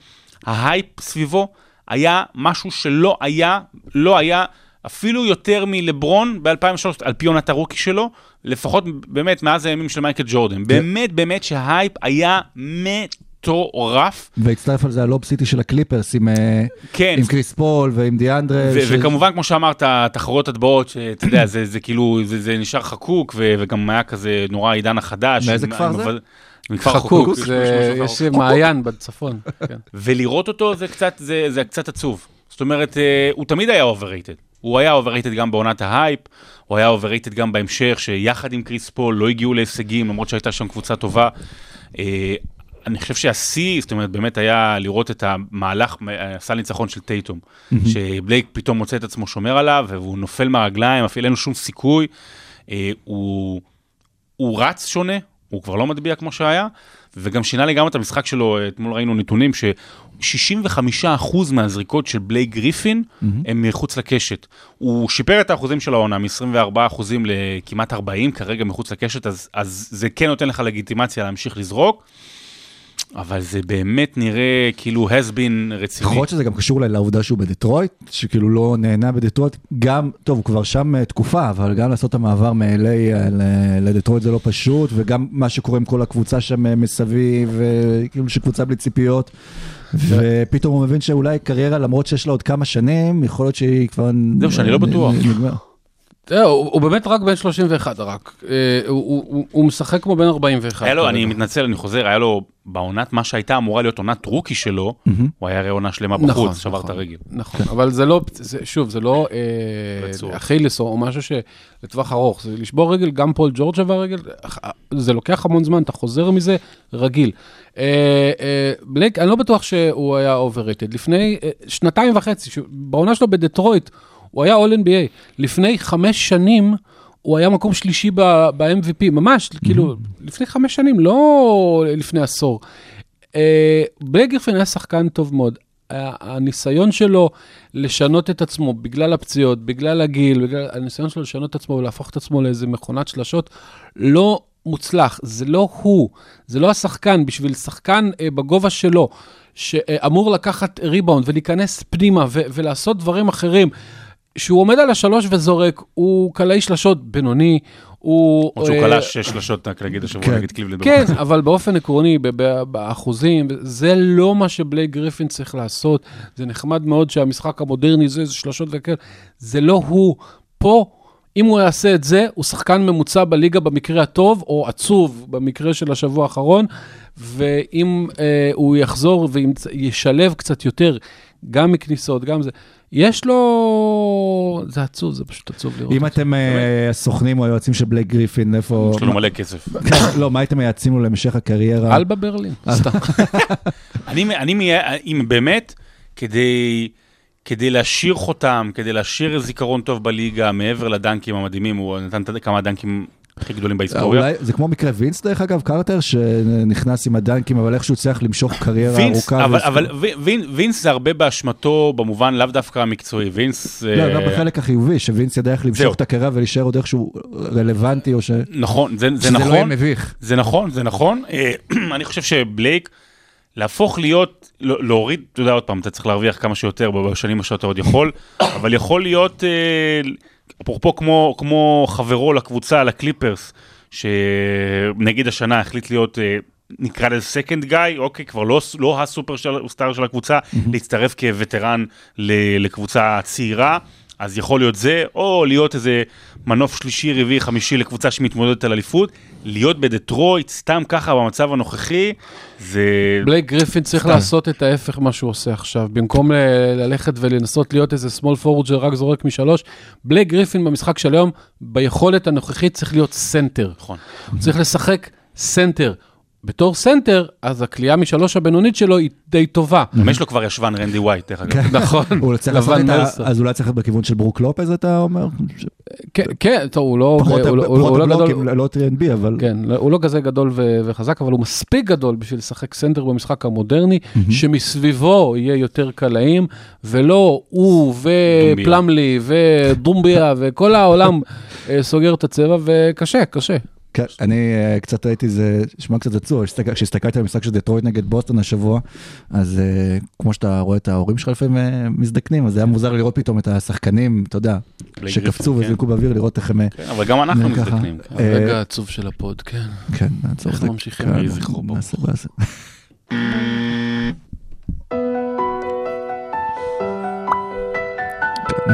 ההייפ סביבו היה משהו שלא היה, לא היה אפילו יותר מלברון ב-2003, על פי עונת ה rookie שלו, לפחות באמת מאז הימים של מייקל ג'ורדן. באמת, באמת שההייפ היה מטורף. והצטרף על זה ה Lob City של הקליפרס עם, אה, כן, עם קריס פול ועם דיאנדרה. ו- ש- וכמובן, כמו שאמרת, תחרויות ההטבעות, שאתה יודע, זה, זה כאילו, זה, זה נשאר חקוק, ו- וגם היה כזה נורא העידן החדש. מאיזה עם- כפר עם זה? מכפר חקוק, חקוק. זה- יש מעיין בצפון. כן. ולראות אותו זה קצת, זה, זה קצת עצוב. זאת אומרת, אה, הוא תמיד היה overrated. הוא היה overrated גם בעונת ההייפ, הוא היה overrated גם בהמשך, שיחד עם קריס פול לא הגיעו להישגים, למרות שהייתה שם קבוצה טובה. אה, אני חושב שהשיא, זאת אומרת, באמת היה לראות את המהלך, אה, הסל ניצחון של טייטום, שבלייק פתאום מוצא את עצמו שומר עליו, והוא נופל מהרגליים, אפילו אין לו שום סיכוי. אה, הוא, הוא רץ שונה, הוא כבר לא מטביע כמו שהיה, וגם שינה לגמרי את המשחק שלו, אתמול ראינו נתונים ש-65% מהזריקות של בלייק גריפין הם מחוץ לקשת. הוא שיפר את האחוזים של העונה מ-24% לכמעט 40, כרגע מחוץ לקשת, אז, אז זה כן נותן לך לגיטימציה להמשיך לזרוק, אבל זה באמת נראה כאילו has been רציני. יכול להיות שזה גם קשור אולי לעובדה שהוא בדטרויט, שכאילו לא נהנה בדטרויט, גם, טוב, הוא כבר שם אה, תקופה, אבל גם לעשות את המעבר מ-LA אה, לדטרויט זה לא פשוט, וגם מה שקורה עם כל הקבוצה שם אה, מסביב, כאילו שקבוצה בלי ציפיות, ופתאום הוא מבין שאולי קריירה, למרות שיש לה עוד כמה שנים, יכול להיות שהיא כבר... זהו, שאני לא בטוח. הוא הוא באמת רק בן 31 רק. הוא- הוא הוא- משחק כמו בן 41. היה לו. אני מתנצל, אני חוזר, היה לו בעונת, מה שהייתה אמורה להיות עונת rookie שלו, הוא היה הרי עונה שלמה נכון, בחוץ, שבר את נכון. הרגל. נכון, אבל זה לא, זה, שוב, זה לא. אה, אכילס או משהו שלטווח ארוך, זה לשבור רגל, גם פול ג'ורג' שבר רגל, זה לוקח המון זמן, אתה חוזר מזה רגיל. אה, אה, בלייק, אני לא בטוח שהוא היה overrated. לפני אה, שנתיים וחצי, בעונה שלו בדטרויט, הוא היה All NBA. לפני חמש שנים, הוא היה מקום שלישי ב-MVP, ממש, כאילו, לפני חמש שנים, לא לפני עשור. אה, בלייק גריפין היה שחקן טוב מאוד. הניסיון שלו לשנות את עצמו בגלל הפציעות, בגלל הגיל, בגלל הניסיון שלו לשנות את עצמו ולהפוך את עצמו לאיזה מכונת שלשות, לא מוצלח. זה לא הוא, זה לא השחקן. בשביל שחקן אה, בגובה שלו, שאמור לקחת ריבאונד ולהיכנס פנימה ו- ולעשות דברים אחרים, שהוא עומד על השלוש וזורק, הוא קלעי שלשות בינוני, הוא... למרות שהוא אה, קלע שש שלשות, רק להגיד השבוע, כן. נגד קליבלנד. כן, אבל באופן עקרוני, באחוזים, זה לא מה שבלייק גריפין צריך לעשות. זה נחמד מאוד שהמשחק המודרני זה, זה שלושות וכאלה, זה לא הוא. פה, אם הוא יעשה את זה, הוא שחקן ממוצע בליגה במקרה הטוב, או עצוב במקרה של השבוע האחרון, ואם אה, הוא יחזור וישלב קצת יותר, גם מכניסות, גם זה, יש לו... זה עצוב, זה פשוט עצוב לראות. אם אתם אה, הסוכנים או היועצים של בלייק גריפין, איפה... יש לנו מלא כסף. לא, מה הייתם מייעצים לו להמשך הקריירה? אלבה ברלין, סתם. אני, אם באמת, כדי, כדי להשאיר חותם, כדי להשאיר זיכרון טוב בליגה, מעבר לדנקים המדהימים, הוא נתן כמה הדנקים הכי גדולים בהיסטוריה. אולי, זה כמו מקרה וינס דרך אגב, קרטר, שנכנס עם הדנקים, אבל איכשהו הצליח למשוך קריירה וינס, ארוכה. אבל, אבל ו- וין- וינס זה הרבה באשמתו, במובן לאו דווקא המקצועי. וינס... לא, אה, גם בחלק החיובי, שווינס ידע איך. למשוך את הקריירה ולהישאר עוד איכשהו רלוונטי, או ש... נכון, זה, זה שזה לא יהיה נכון. מביך. זה נכון, זה נכון. אה, אני חושב שבלייק, להפוך להיות, לא- להוריד, אתה יודע, עוד פעם, אתה צריך להרוויח כמה שיותר בשנים שאתה עוד יכול, אבל יכול להיות, אה, אפרופו כמו, כמו חברו לקבוצה, לקליפרס, שנגיד השנה החליט להיות... אה, נקרא לזה second guy, אוקיי, כבר לא, לא הסופר של, star של הקבוצה, להצטרף כ veteran לקבוצה צעירה, אז יכול להיות זה, או להיות איזה מנוף שלישי, רביעי, חמישי לקבוצה שמתמודדת על אליפות, להיות בדטרויט, סתם ככה במצב הנוכחי, זה... בלייק גריפין צריך לעשות את ההפך מה שהוא עושה עכשיו. במקום ל- ללכת ולנסות להיות איזה small forward שרק זורק משלוש, בלייק גריפין במשחק של היום, ביכולת הנוכחית צריך להיות סנטר. נכון. הוא צריך לשחק סנטר. בתור סנטר, אז הקליעה משלוש הבינונית שלו היא די טובה. גם יש לו כבר ישבן רנדי ווייט, דרך אגב. נכון, לבן. מלסון. אז אולי צריך בכיוון של ברוק לופז, אתה אומר? כן, כן, טוב, הוא לא, פחות הוא, לא- לא לא 3NB, אבל... כן, לא- הוא לא כזה גדול וחזק, אבל הוא מספיק גדול בשביל לשחק סנטר במשחק המודרני, שמסביבו יהיה יותר קלעים, ולא הוא ופלמלי ודומביה וכל העולם אה, סוגר את הצבע, וקשה, קשה. כן, אני אה, קצת ראיתי זה, שמע קצת עצוב, כשהסתכל- כשהסתכלתי על המשחק של דטרויט נגד בוסטון השבוע, אז אה, כמו שאתה רואה את ההורים שלך לפעמים אה, מזדקנים, אז זה היה מוזר לראות פתאום את השחקנים, אתה יודע, שקפצו גריפין, וזרקו באוויר, לראות איך הם... כן, אבל גם אנחנו. מזדקנים. כן. הרגע העצוב של הפוד, כן. כן, נעצור איך את זה. ממשיכים? כן, יהי זכרו ברוך. נעשה, נעשה.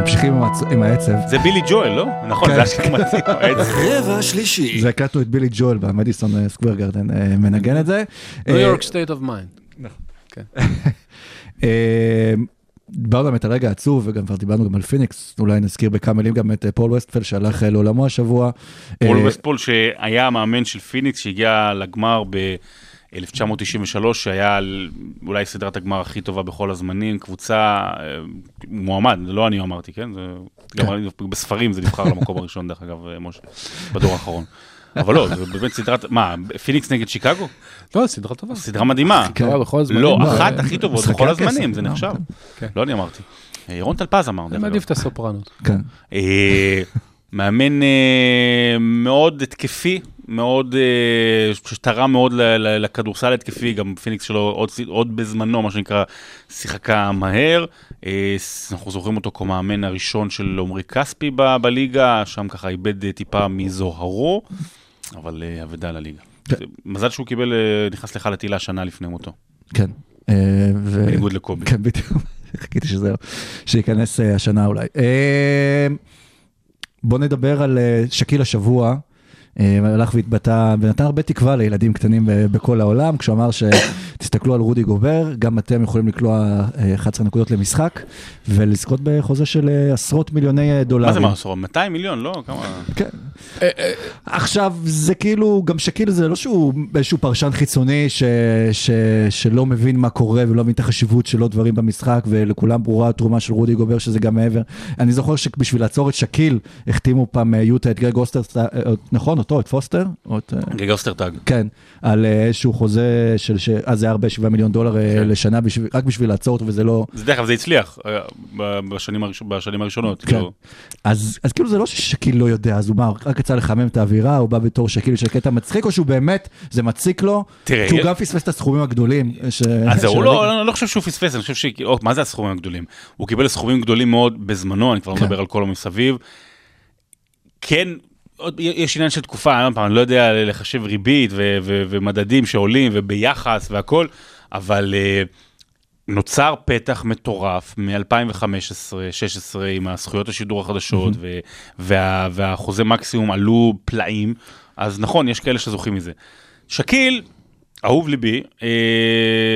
ממשיכים עם העצ- עם העצב. זה בילי ג'ואל, לא? נכון, כן. זה השיר. העץ. רבע שלישי. זה הקלטנו את בילי ג'ואל במדיסון אה, סקוויר גרדן אה, מנגן את זה. New York State of Mind. אה, דיברנו באמת על רגע עצוב וגם כבר דיברנו גם על פיניקס, אולי נזכיר בכמה מילים גם את אה, פול ווסטפל שהלך לעולמו השבוע. פול אה, וסטפול שהיה המאמן של פיניקס שהגיע לגמר ב-1993, שהיה על- אולי סדרת הגמר הכי טובה בכל הזמנים, קבוצה, אה, מועמד, זה לא אני אמרתי, כן? זה, גם בספרים זה נבחר למקום הראשון, דרך אגב, אה, משה, בדור האחרון. אבל לא, זה באמת סדרת, מה, פיניקס נגד שיקגו? לא, סדרה טובה. סדרה מדהימה. כן. טובה בכל הזמנים. לא, אה, אחת הכי טובות בכל הזמנים, זה נחשב. כן. לא אני אמרתי. אה, ירון טלפז אמר, אני. מעדיף את הסופרנות. כן. אה, מאמן אה, מאוד התקפי, מאוד, אה, שתרם מאוד לכדורסל התקפי, גם פיניקס שלו עוד, עוד בזמנו, מה שנקרא, שיחקה מהר. אה, אנחנו זוכרים אותו כמאמן הראשון של עמרי כספי ב- בליגה, שם ככה איבד אה, טיפה מזוהרו, אבל אבדה לליגה. כן. מזל שהוא קיבל, נכנס לך לתהילה שנה לפני מותו, כן. ו- בניגוד לקובי. כן, בדיוק. חיכיתי שזה, שייכנס השנה אולי. בוא נדבר על שקיל השבוע. אה, הלך והתבטא ונתן הרבה תקווה לילדים קטנים בכל העולם, כשהוא אמר שתסתכלו על רודי גובר, גם אתם יכולים לקלוע אה, 11 נקודות למשחק ולזכות בחוזה של אה, עשרות מיליוני אה, דולרים. מה זה מה, עשור? 200 מיליון? לא? כמה? כן. עכשיו, זה כאילו, גם שקיל זה לא שהוא איזשהו פרשן חיצוני ש, ש, שלא מבין מה קורה ולא מבין את החשיבות שלו דברים במשחק, ולכולם ברורה התרומה של רודי גובר שזה גם מעבר. אני זוכר שבשביל לעצור את שקיל, החתימו פעם אה, יוטה את גרג אוסטר, אה, נכון, אותו, את פוסטר? או את, אה, גרג אוסטרטאג. כן, על אה, איזשהו חוזה של, ש- אז זה הרבה 7 מיליון דולר אה, כן. לשנה, בשביל, רק בשביל לעצור אותו, וזה לא... זה דרך אגב, זה הצליח אה, בשנים הראש- בשנים הראשונות. כן. כאילו. אז, אז כאילו זה לא ששקיל לא יודע, אז הוא מה, רק רצה לחמם את האווירה, הוא בא בתור שקיל של קטע מצחיק, או שהוא באמת, זה מציק לו, תראה, כי הוא גם פספס את הסכומים הגדולים. ש... אז הוא לא. אני לא חושב שהוא פספס, אני חושב ש... או, מה זה הסכומים הגדולים? הוא קיבל סכומים גדולים מאוד בזמנו, אני כבר לא כן. מדבר על כל המסביב. כן, עוד, יש עניין של תקופה, פעם, אני לא יודע לחשב ריבית ו- ו- ומדדים שעולים וביחס והכל, אבל uh, נוצר פתח מטורף מ-2015-2016 עם הזכויות השידור החדשות ו- וה- והחוזה מקסימום עלו פלאים, אז נכון, יש כאלה שזוכים מזה. שקיל, אהוב ליבי, אה,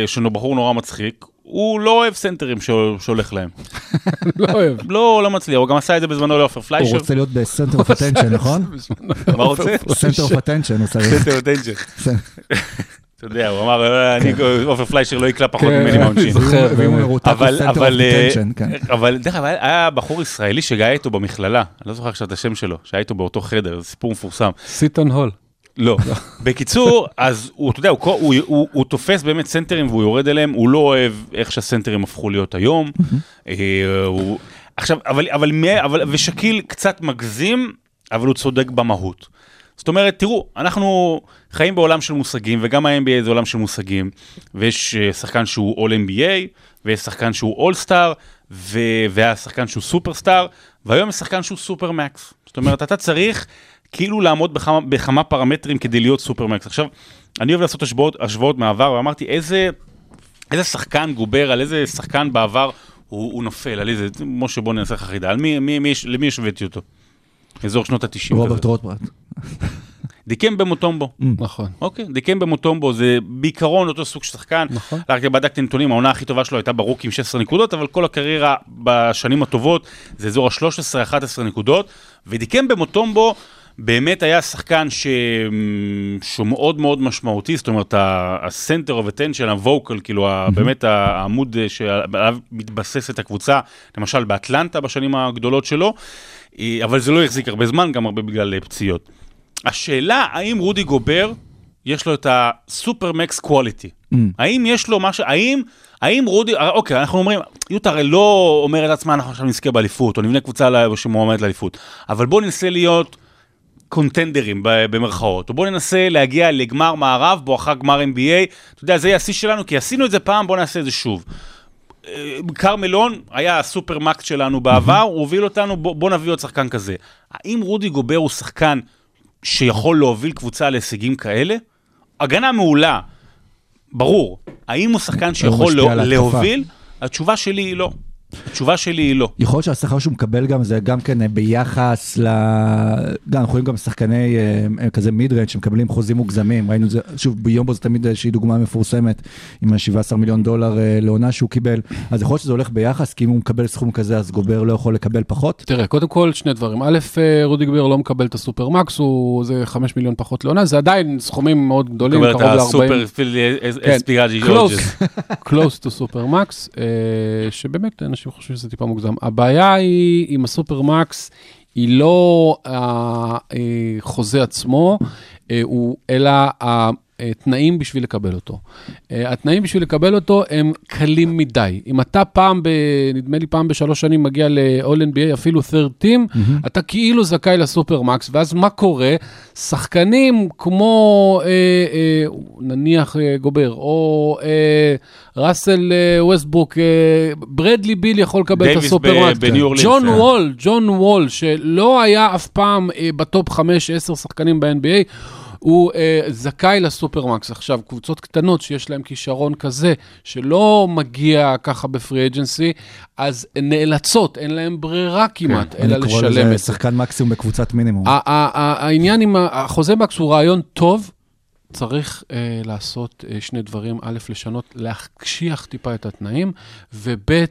שהוא בחור נורא מצחיק, הוא לא אוהב סנטרים שהול- שהולך להם. לא אוהב. לא, לא מצליח, הוא גם עשה את זה בזמנו לעופר הוא פליישר. רוצה להיות ב center of attention, נכון? מה רוצה? center of attention הוא צריך. center attention. אתה יודע, הוא אמר, "אה, אני, עופר פליישר לא יקלע פחות כן, ממני מהעונשין. הוא הוא אבל, אוף אה, כן. אבל דרך אגב, היה היה בחור ישראלי שהיה איתו במכללה, אני לא זוכר עכשיו את השם שלו, שהיה איתו באותו חדר, זה סיפור מפורסם. סיטון הול. לא. בקיצור, אז הוא, אתה יודע, הוא, הוא, הוא, הוא תופס באמת סנטרים והוא יורד אליהם, הוא לא אוהב איך שהסנטרים הפכו להיות היום. אה, הוא... עכשיו, אבל, אבל, אבל, ושקיל קצת מגזים, אבל הוא צודק במהות. זאת אומרת, תראו, אנחנו חיים בעולם של מושגים, וגם ה-NBA זה עולם של מושגים, ויש אה, שחקן שהוא All-NBA, ויש שחקן שהוא All-Star, ו- והשחקן שהוא סופרסטאר, והיום יש שחקן שהוא סופר-מקס. זאת אומרת, אתה צריך כאילו לעמוד בכמה, בכמה פרמטרים כדי להיות סופר-מקס. עכשיו, אני אוהב לעשות השוואות, השוואות מהעבר, ואמרתי, איזה, איזה שחקן גובר, על איזה שחקן בעבר הוא, הוא נופל, על איזה, משה בוא נעשה לך חידה, על מי, מי, מי, יש- למי השוויתי אותו? אזור שנות ה-90. רוברט רוטברט. דיקם במוטומבו. נכון. אוקיי, דיקם במוטומבו זה בעיקרון אותו סוג של שחקן. נכון. רק בדקתי נתונים, העונה הכי טובה שלו הייתה ברוק עם 16 נקודות, אבל כל הקריירה בשנים הטובות זה אזור ה-13-11 נקודות, ודיקם במוטומבו באמת היה שחקן ש... שהוא מאוד מאוד משמעותי, זאת אומרת, ה-center of attention, ה-vocal, כאילו, ה- באמת העמוד אה, שעליו מתבססת הקבוצה, למשל באטלנטה בשנים הגדולות שלו, אה, אבל זה לא החזיק הרבה זמן, גם הרבה בגלל אה, פציעות. השאלה, האם רודי גובר, יש לו את הסופר-מקס קואליטי? האם יש לו משהו, האם, האם רודי, אוקיי, אנחנו אומרים, יוטה הרי לא אומרת לעצמה, אנחנו עכשיו נזכה באליפות, או נבנה קבוצה שמועמדת לאליפות, אבל בואו ננסה להיות קונטנדרים במרכאות, או בואו ננסה להגיע לגמר מערב, בואכה גמר NBA, אתה יודע, זה יהיה השיא שלנו, כי עשינו את זה פעם, בואו נעשה את זה שוב. אה, כרמלון היה הסופר מקס שלנו בעבר, הוא הוביל אותנו, בוא, בוא נביא עוד שחקן כזה. האם רודי גובר הוא שחקן שיכול להוביל קבוצה להישגים כאלה? הגנה מעולה, ברור. האם הוא שחקן שיכול לה- ההתקפה. להוביל? התשובה שלי היא לא. התשובה שלי היא לא. יכול להיות שהשכר שהוא מקבל גם זה גם כן אה, ביחס ל... גם אנחנו רואים גם שחקני אה, כזה mid-range שמקבלים חוזים מוגזמים, ראינו את זה, שוב ביומבו זה תמיד איזושהי דוגמה מפורסמת עם ה-17 מיליון דולר אה, לעונה שהוא קיבל, אז יכול להיות שזה הולך ביחס, כי אם הוא מקבל סכום כזה אז גובר לא יכול לקבל פחות. תראה, קודם כל, שני דברים. א', אה, רודי גבר לא מקבל את הסופר מקס, הוא זה 5 מיליון פחות לעונה, זה עדיין סכומים מאוד גדולים, קרוב ל-40. הסופר פיל ג'ורג'ס. אה, שבאמת אנשים חושבים שזה טיפה מוגזם. הבעיה היא עם הסופר מקס, היא לא החוזה עצמו, אה, הוא, אלא התנאים בשביל לקבל אותו. אה, התנאים בשביל לקבל אותו הם קלים מדי. אם אתה פעם, ב, נדמה לי פעם בשלוש שנים מגיע ל-all NBA, אפילו third team, אתה כאילו זכאי ל super max, ואז מה קורה? שחקנים כמו אה, אה, נניח אה, גובר, או אה, ראסל אה, ווסטברוק, אה, ברדלי ביל יכול לקבל את דייוויס הסופר ב- max. בניו אורלינס, ג'ון כן. וול, ג'ון וול, שלא היה אף פעם אה, ב top 5-10 שחקנים ב-NBA, הוא אה, זכאי ל supermax. עכשיו, קבוצות קטנות שיש להן כישרון כזה, שלא מגיע ככה בפרי אג'נסי, אז נאלצות, אין להן ברירה כמעט, אלא כן. אני קורא לשלם לזה את זה. שחקן מקסימום בקבוצת מינימום. העניין עם החוזה מקס הוא רעיון טוב, צריך אה, לעשות אה, שני דברים, א', לשנות, להקשיח טיפה את התנאים, וב', אה,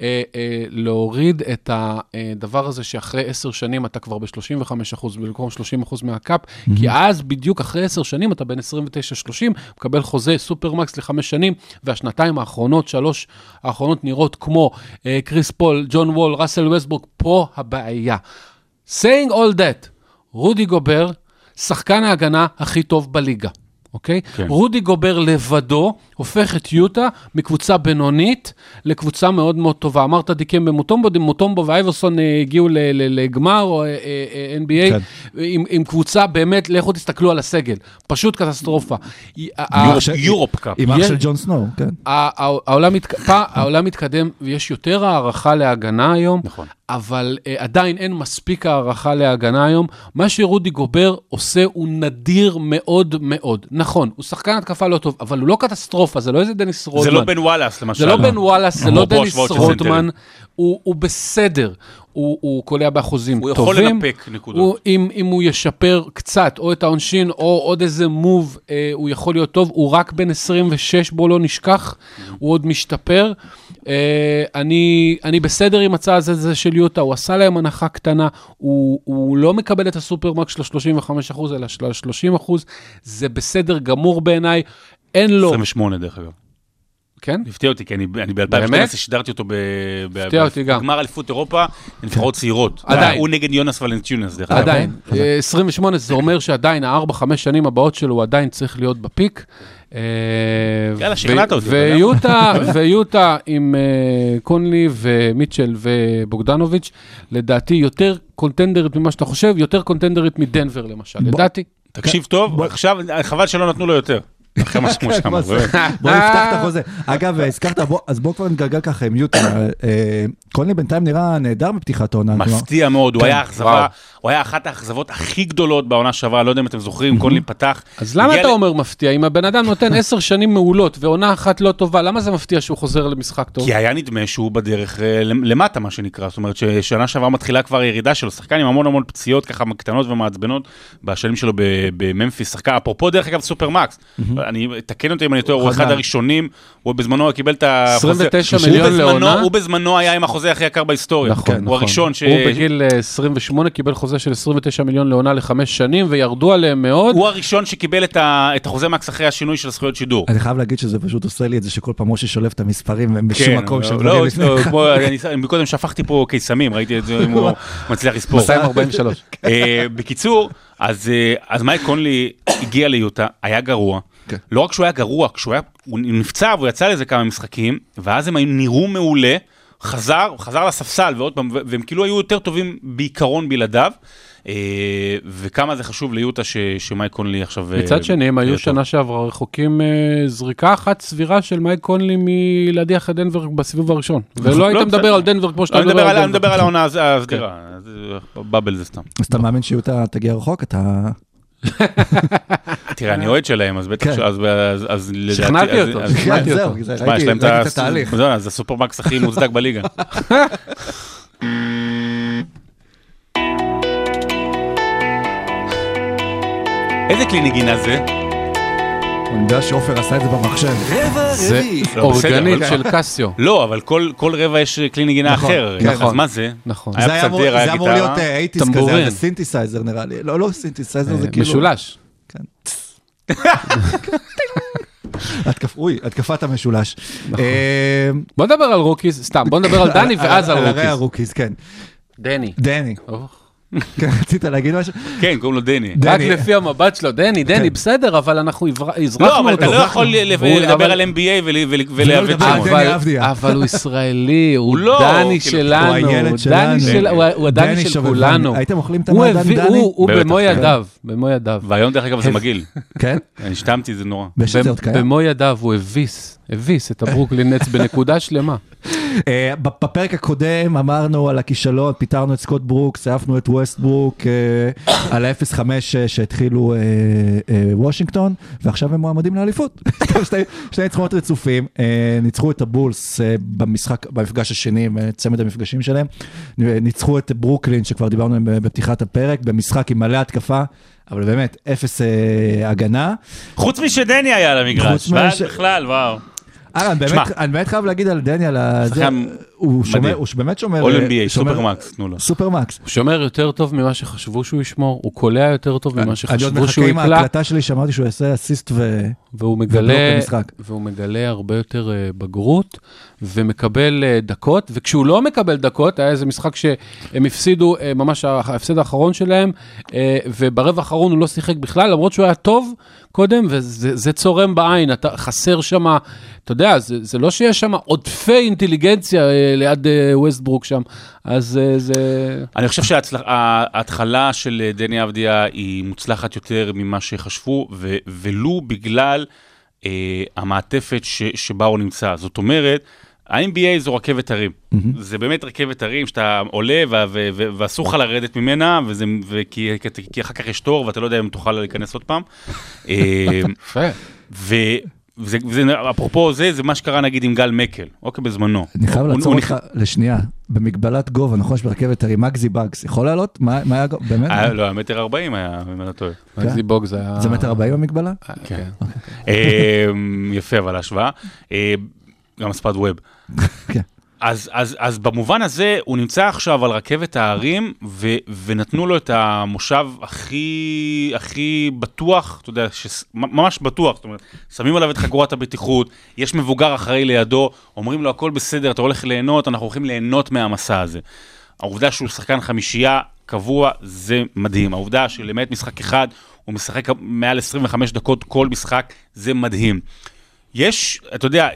אה, להוריד את הדבר הזה שאחרי עשר שנים אתה כבר ב-35% במקום 30% מהקאפ, כי אז בדיוק אחרי עשר שנים אתה בין 29-30, מקבל חוזה super max לחמש שנים, והשנתיים האחרונות, שלוש האחרונות נראות כמו אה, קריס פול, ג'ון וול, ראסל ווסטברוק, פה הבעיה. saying all that, רודי גובר, שחקן ההגנה הכי טוב בליגה, אוקיי? כן. רודי גובר לבדו הופך את יוטה מקבוצה בינונית לקבוצה מאוד מאוד טובה. אמרת דיקמבה מוטומבו, מוטומבו ואייברסון אה, הגיעו לגמר או אה, אה, NBA כן. עם, עם קבוצה באמת, לכו תסתכלו על הסגל, פשוט קטסטרופה. יורופ- קאפ. עם אח של ג'ון סנואו, כן. העולם מתקדם ויש יותר הערכה להגנה היום, נכון. אבל uh, עדיין אין מספיק הערכה להגנה היום. מה שרודי גובר עושה הוא נדיר מאוד מאוד. נכון, הוא שחקן התקפה לא טוב, אבל הוא לא קטסטרופה, זה לא איזה דניס רודמן. זה לא בן וואלאס, למשל. זה לא בן וואלאס, זה לא דניס סנטרים. הוא, הוא בסדר, הוא, הוא קולע באחוזים הוא טובים. יכול לנפק נקודות. הוא, אם, אם הוא ישפר קצת, או את העונשין, או עוד איזה מוב, אה, הוא יכול להיות טוב. הוא רק בן 26, בואו לא נשכח, הוא עוד משתפר. אה, אני, אני בסדר עם הצעה הזה של יוטה, הוא עשה להם הנחה קטנה, הוא, הוא לא מקבל את הסופרמרק של ה-35%, אלא של ה-30%, זה בסדר גמור בעיניי. אין לו, 28 דרך אגב. כן? הפתיע אותי, כי אני אני באמת? ב-2012 שידרתי אותו. בגמר אליפות אירופה, לנבחרות צעירות. עדיין. הוא נגד יונס ולנטיונס, דרך אגב. עדיין, אה, 28 זה אומר שעדיין, ה-4-5 שנים הבאות שלו, הוא עדיין צריך להיות בפיק. אה, יאללה, שכנעת אותי. ויוטה, עם אה, קונלי ומיטשל ובוגדנוביץ', לדעתי יותר קונטנדרית ממה שאתה חושב, יותר קונטנדרית מדנבר למשל, לדעתי. תקשיב טוב, עכשיו, חבל שלא נתנו לו יותר. אחרי מה כמו באמת. בוא נפתח את החוזה. אגב, הזכרת, אז בוא כבר נגלגל ככה עם יוטה. אה, קונלי בינתיים נראה נהדר בפתיחת העונה. כלומר, מפתיע מאוד, הוא כן, היה אכזבה. הוא היה אחת האכזבות הכי גדולות בעונה שעברה, לא יודע אם אתם זוכרים, קונלי פתח. אז למה אתה אומר מפתיע? אם הבן אדם נותן עשר שנים מעולות ועונה אחת לא טובה, למה זה מפתיע שהוא חוזר למשחק טוב? כי היה נדמה שהוא בדרך אה, למטה, מה שנקרא. זאת אומרת ששנה שעברה מתחילה כבר ירידה שלו, שחקן עם המון המון פציעות ככה קטנות ומעצבנות בשנים שלו ב- בממפיס, שחקן, אפרופו דרך אגב סופר מקס, אני, תקן אותי אם אני טועה, הוא. אחד הראשונים, הוא בזמנו קיבל את החוזה. 29 הוא מיליון בזמנו- לעונה. הוא בזמנו היה עם החוזה הכי יקר בהיסטוריה. נכון, הוא נכון. הראשון ש... הוא בגיל אה, 28 קיבל חוזה של 29 מיליון לעונה לחמש שנים, וירדו עליהם מאוד. הוא הראשון שקיבל את החוזה מקס אחרי השינוי של זכויות שידור. אני חייב להגיד שזה פשוט עושה לי את זה שכל פעם משה שולף את המספרים והם בשום מקום של לא, דברים לא, לפני. לא, קודם שפכתי פה קיסמים, ראיתי את זה, אם הוא מצליח לספור. 243. אה, בקיצור, אז, אה, אז מייק קונלי הגיע ליוטה, היה גרוע. כן. לא רק שהוא היה גרוע, כשהוא היה, הוא נפצע והוא יצא לזה כמה משחקים, ואז הם היו- נראו מעולה, חזר, חזר לספסל, ועוד פעם, והם כאילו היו יותר טובים בעיקרון בלעדיו. אה, וכמה זה חשוב ליוטה ש- שמייק קונלי עכשיו... אה, מצד שני, הם היו. שנה שעברה רחוקים אה, זריקה אחת סבירה של מייק קונלי מלהדיח את דנבר בסיבוב הראשון. ולא היית לא, מדבר. על דנבר כמו שאתה מדבר על- על אני מדבר דנבר. על העונה הז- הסדירה, בבל זה סתם. אז אתה מאמין שיוטה תגיע רחוק? אתה... תראה, אני אוהד שלהם, אז בטח, כן. אז- אז- אז לדעתי... שכנעתי אז- אותו, אז- שכנעתי זהו, אותו. זה- תשמע, יש ראיתי להם את התהליך. זה זה הסופרמקס הכי מוצדק בליגה. איזה כלי נגינה זה? אני יודע שעופר עשה את זה במחשב. רבע זה רביעי. לא, אורגנית של קסיו. לא, אבל כל כל רבע יש כלי נגינה נכון, אחר. כן, אז נכון. מה זה? נכון. היה זה היה פסנתר, היה זה אמור גיטרה. להיות eighties כזה, טמבורין. היה זה סינתסייזר נראה לי. לא, לא סינתסייזר, זה אה, כאילו... משולש. התקפ- אוי, התקפת המשולש. נכון. אה, בוא נדבר על rookies, סתם, בוא נדבר על דני ואז על הרי rookies. ה rookies, כן. דני. דני. כן, רצית להגיד משהו? כן, קוראים לו דני. דני. רק לפי המבט שלו, דני, דני, כן. בסדר, אבל אנחנו הבר- הזרקנו לא, אבל אתה אותו. לא יכול לדבר על NBA ול- ול- ולעוות שמות. אבל- הוא ישראלי, הוא לא, דני כאילו, שלנו, הוא הילד דני שלנו. של- הוא- הדני דני של. כולנו. הייתם אוכלים את המעדן דני? הוא- במו כן. ידיו, במו ידיו. והיום דרך אגב זה מגעיל. כן? אני השתמתי, זה נורא. במו ידיו הוא הביס, הביס את הברוקלין נטס בנקודה שלמה. אה, בפרק הקודם אמרנו על הכישלון, פיטרנו את סקוט ברוקס, העפנו את ווסט ברוק, אה, על ה-0-5 שהתחילו אה, אה, וושינגטון, ועכשיו הם מועמדים לאליפות. שני- ניצחונות רצופים, ניצחו את הבולס במשחק, במפגש השני, צמד המפגשים שלהם, ניצחו את ברוקלין, שכבר דיברנו עליהם בפתיחת הפרק, במשחק עם מלא התקפה. אבל באמת, אפס אה, הגנה. חוץ משדני היה על המגרש, מש- ואז בכלל, וואו. אה, אני באמת. אני באמת חייב להגיד על דני, על ה... זה- שחקן הוא שומר. הוא באמת שומר... all NBA, שומר- supermax, תנו לו. supermax. הוא שומר יותר טוב ממה שחשבו שהוא ישמור, הוא קולע יותר טוב ממה אני עוד שחשבו מחכה שהוא עם יקלע, ההקלטה שלי שאמרתי שהוא יעשה אסיסט ו... והוא מגלה, במשחק. והוא מגלה הרבה יותר אה, בגרות, ומקבל אה, דקות, וכשהוא לא מקבל דקות, היה איזה משחק שהם הפסידו, אה, ממש ההפסד האחרון שלהם, וברבע האחרון הוא לא שיחק בכלל, למרות שהוא היה טוב קודם, וזה זה צורם בעין, אתה חסר שם, אתה יודע, זה, זה לא שיש שם עודפי אינטליגנציה ליד אה, ווסטברוק שם, אז אה, זה... אני חושב שההתחלה של אה, דני אבדיה היא מוצלחת יותר ממה שחשבו, ו- ולו בגלל אה, המעטפת ש- שבה הוא נמצא. זאת אומרת, ה-NBA זו רכבת הרים. זה באמת רכבת הרים שאתה עולה ו- ו- ו- ואסור לך לרדת ממנה, וזה, וכי, כי אחר כך יש תור ואתה לא יודע אם תוכל להיכנס עוד פעם. אה, יפה. וזה, וזה, אפרופו זה, זה מה שקרה נגיד עם גל מקל, אוקיי, בזמנו. אני חייב לעצור אותך לשנייה. במגבלת גובה, נכון שברכבת הרים, מגזי באגס, יכול לעלות? מה מה היה... גובה? באמת? היה, לא, היה מטר ארבעים היה, אם אני לא טועה. מגזי בוג זה היה... זה מטר ארבעים המגבלה? אה, כן. אמ, יפה, אבל ההשוואה. אה, גם הספד ווב. כן. אז, אז, אז במובן הזה, הוא נמצא עכשיו על רכבת ההרים, ו, ונתנו לו את המושב הכי, הכי בטוח, אתה יודע, שס, ממש בטוח, זאת אומרת, שמים עליו את חגורת הבטיחות, יש מבוגר אחראי לידו, אומרים לו, הכל בסדר, אתה הולך ליהנות, אנחנו הולכים ליהנות מהמסע הזה. העובדה שהוא שחקן חמישייה קבוע, זה מדהים. העובדה שלמעט משחק אחד, הוא משחק מעל 25 דקות כל משחק, זה מדהים. יש, אתה יודע,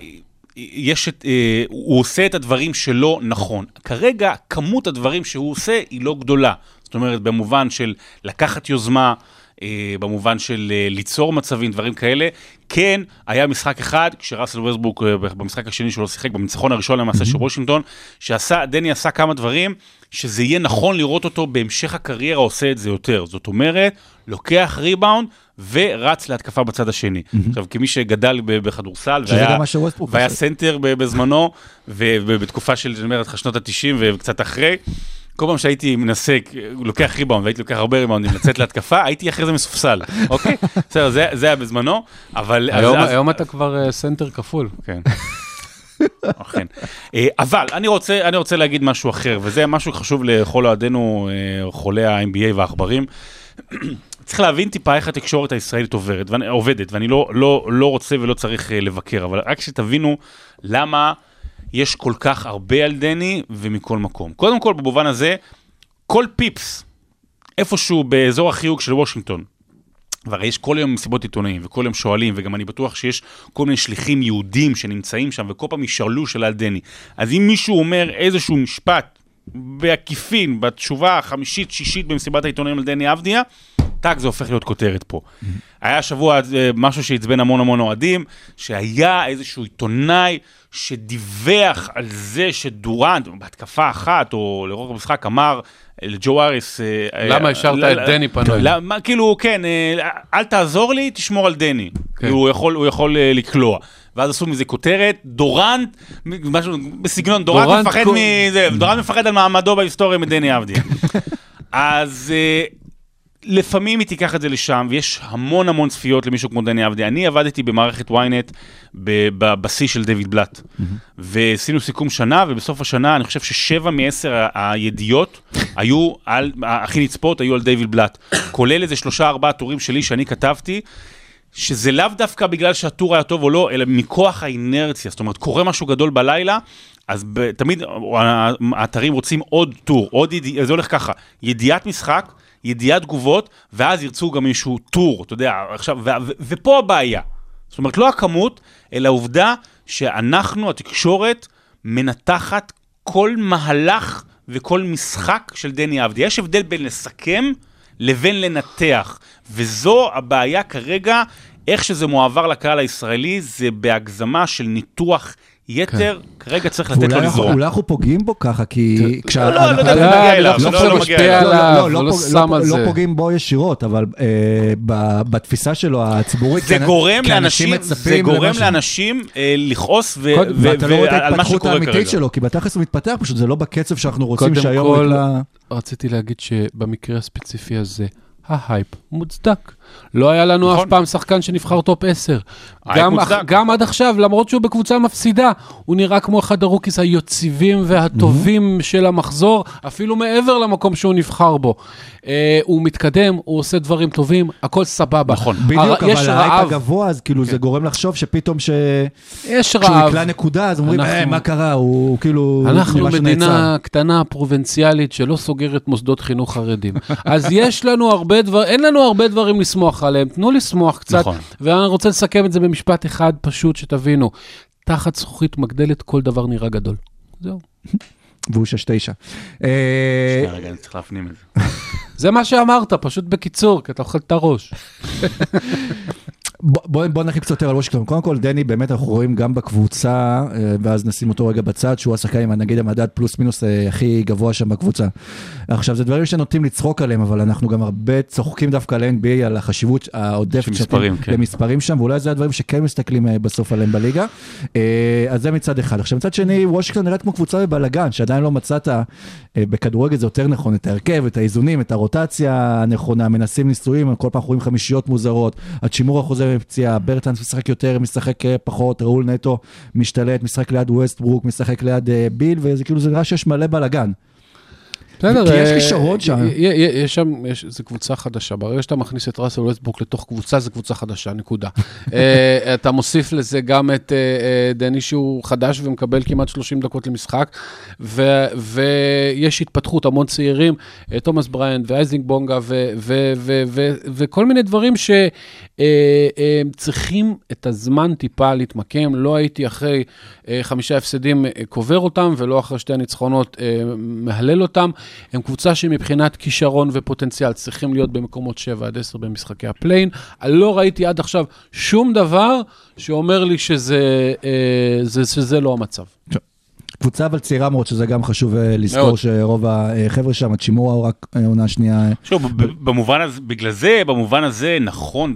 יש את, אה, הוא עושה את הדברים שלו נכון. כרגע, כמות הדברים שהוא עושה היא לא גדולה. זאת אומרת, במובן של לקחת יוזמה, אה, במובן של אה, ליצור מצבים, דברים כאלה. כן, היה משחק אחד, כשראסל ווסטברוק אה, במשחק השני שהוא לא שיחק, בניצחון הראשון למעשה של וושינגטון, שעשה, דני עשה כמה דברים, שזה יהיה נכון לראות אותו בהמשך הקריירה עושה את זה יותר. זאת אומרת, לוקח ריבאונד ורץ להתקפה בצד השני. עכשיו, כמי שגדל בכדורסל, והיה- והיה. סנטר בזמנו, ובתקופה של, אני אומר לך, שנות ה-90 וקצת אחרי, כל פעם שהייתי מנסה, לוקח ריבאונד והייתי לוקח הרבה ריבאונדים לצאת להתקפה, הייתי אחרי זה מסופסל, אוקיי? בסדר, זה זה היה בזמנו, אבל... אז- היום- אז- היום אתה כבר אה, סנטר כפול. כן. אכן. אה, אבל אני רוצה, אני רוצה להגיד משהו אחר, וזה משהו חשוב לכל אוהדינו, אה, חולי ה-NBA והעכברים. צריך להבין טיפה איך התקשורת הישראלית עוברת, ואני, עובדת, ואני לא, לא, לא רוצה ולא צריך אה, לבקר, אבל רק שתבינו למה יש כל כך הרבה על דני ומכל מקום. קודם כל, במובן הזה, כל פיפס, איפשהו באזור החיוג של וושינגטון, והרי יש כל יום מסיבות עיתונאים, וכל יום שואלים, וגם אני בטוח שיש כל מיני שליחים יהודים שנמצאים שם, וכל פעם ישאלו שאלה על דני. אז אם מישהו אומר איזשהו משפט בעקיפין, בתשובה החמישית, שישית במסיבת העיתונאים על דני אבדיה, טאק, זה הופך להיות כותרת פה. היה השבוע אה, משהו שעצבן המון המון אוהדים, שהיה איזשהו עיתונאי שדיווח על זה שדורנט, בהתקפה אחת, או לרוב המשחק, אמר לג'ו אריס... אה, למה אה, השארת לא- את דני פנוי? למה, כאילו, כן, אל תעזור לי, תשמור על דני. כן. הוא יכול, לקלוע. ואז עשו מזה כותרת, דורנט, משהו בסגנון, דורנט מפחד מזה, דורנט מפחד על מעמדו בהיסטוריה מדני אבדיה. אז לפעמים היא תיקח את זה לשם, ויש המון המון צפיות למישהו כמו דני אבדיה. אני עבדתי במערכת ynet בשיא של דיוויד בלאט, ועשינו סיכום שנה, ובסוף השנה אני חושב ששבע מעשר הידיעות היו על, הכי נצפות היו על דיוויד בלאט, כולל איזה שלושה ארבעה טורים שלי שאני כתבתי. שזה לאו דווקא בגלל שהטור היה טוב או לא, אלא מכוח האינרציה. זאת אומרת, קורה משהו גדול בלילה, אז ב- תמיד האתרים רוצים עוד טור, עוד ידיעה, זה הולך ככה, ידיעת משחק, ידיעת תגובות, ואז ירצו גם איזשהו טור, אתה יודע, עכשיו, ו- ו- ופה הבעיה. זאת אומרת, לא הכמות, אלא העובדה שאנחנו, התקשורת, מנתחת כל מהלך וכל משחק של דני אבדיה. יש הבדל בין לסכם לבין לנתח, וזו הבעיה כרגע, איך שזה מועבר לקהל הישראלי, זה בהגזמה של ניתוח יתר, כרגע צריך לתת לו לזרום. אולי אנחנו פוגעים בו ככה, כי... לא, לא, לא אליו, לא לא משפיע. עליו, לא, לא פוג- שם על לא זה. פוגעים בו ישירות, אבל אה, בתפיסה שלו הציבורית, זה גורם לאנשים, זה גורם. לאנשים אה, לכעוס ו- קודם- ו- ואתה לא רואה את ועל מה ההתפתחות שקורה האמיתית כרגע. שלו, כי בתכלס הוא מתפתח, פשוט זה לא בקצב שאנחנו רוצים קודם שהיום... כל, נקלע- רציתי להגיד שבמקרה הספציפי הזה, ההייפ מוצדק. לא היה לנו נכון. אף פעם שחקן שנבחר top 10. הייפ גם, מוצדק. גם עד עכשיו, למרות שהוא בקבוצה מפסידה, הוא נראה כמו אחד ה rookies היציבים והטובים של המחזור, אפילו מעבר למקום שהוא נבחר בו. אה, הוא מתקדם, הוא עושה דברים טובים, הכל סבבה. נכון. בדיוק, הר- אבל יש ההייפ רעב, הגבוה, אז כאילו זה גורם לחשוב שפתאום ש... יש כשהוא רעב. נקלע נקודה, אז אומרים, אנחנו- "אה, מה קרה? הוא כאילו... אנחנו נראה שנעצר." מדינה קטנה, פרובינציאלית, שלא סוגרת מוסדות חינוך חרדים. אז יש לנו הרבה דברים, אין לנו הרבה דברים לשמוח עליהם. תנו לשמוח קצת. נכון. ואני רוצה לסכם את זה במשפט אחד פשוט, שתבינו. תחת זכוכית מגדלת כל דבר נראה גדול. זהו. והוא שש תשע. אה, שנייה, רגע, אני צריך להפנים את זה. זה מה שאמרת, פשוט בקיצור, כי אתה אוכל את הראש. בוא- בוא נרחיב קצת יותר על וושינגטון. קודם כל, דני, באמת אנחנו רואים גם בקבוצה, אה, ואז נשים אותו רגע בצד, שהוא השחקן עם נגיד המדד פלוס מינוס אה, הכי גבוה שם בקבוצה. עכשיו, זה דברים שנוטים לצחוק עליהם, אבל אנחנו גם הרבה צוחקים דווקא על ה-NBA, על החשיבות העודפת שאתם- כן. למספרים שם, ואולי זה הדברים שכן מסתכלים אה, בסוף עליהם בליגה. אז זה מצד אחד. עכשיו, מצד שני, וושינגטון נראית כמו קבוצה בבלאגן, שעדיין לא מצאת, בכדורגל זה יותר נכון, את ההרכב, את האיזונים, את הרוטציה הנכונה, מנסים ניסויים, כל פעם רואים חמישיות מוזרות, הצ'ימור החוזר מפציעה, ברטנס משחק יותר, משחק אה, פחות, ראול נטו משתלט, משחק ליד ווסטברוק, משחק ליד אה, ביל, וזה כאילו, זה נראה שיש מלא בלאגן. בסדר. כי יש אה, כישרון שם. יש שם, זו קבוצה חדשה. ברגע שאתה מכניס את ראסל ווסטברוק לתוך קבוצה, זו קבוצה חדשה, נקודה. אה, אתה מוסיף לזה גם את אה, דני שהוא חדש ומקבל כמעט 30 דקות למשחק, ויש התפתחות, המון צעירים, תומאס בריינט ואייזיק בונגה וכל מיני דברים שצריכים את הזמן טיפה להתמקם. לא הייתי אחרי חמישה הפסדים קובר אותם, ולא אחרי שתי הניצחונות מהלל אותם. הם קבוצה שמבחינת כישרון ופוטנציאל צריכים להיות במקומות 7 עד 10 במשחקי ה play-in. אני לא ראיתי עד עכשיו שום דבר שאומר לי שזה, אה, זה, שזה לא המצב. קבוצה אבל צעירה מאוד, שזה גם חשוב אה, לזכור מאוד. שרוב החבר'ה שם, האצ'ימורה הוא רק אה, עונה שנייה. אה, שוב, במובן הזה, בגלל זה, במובן הזה, נכון,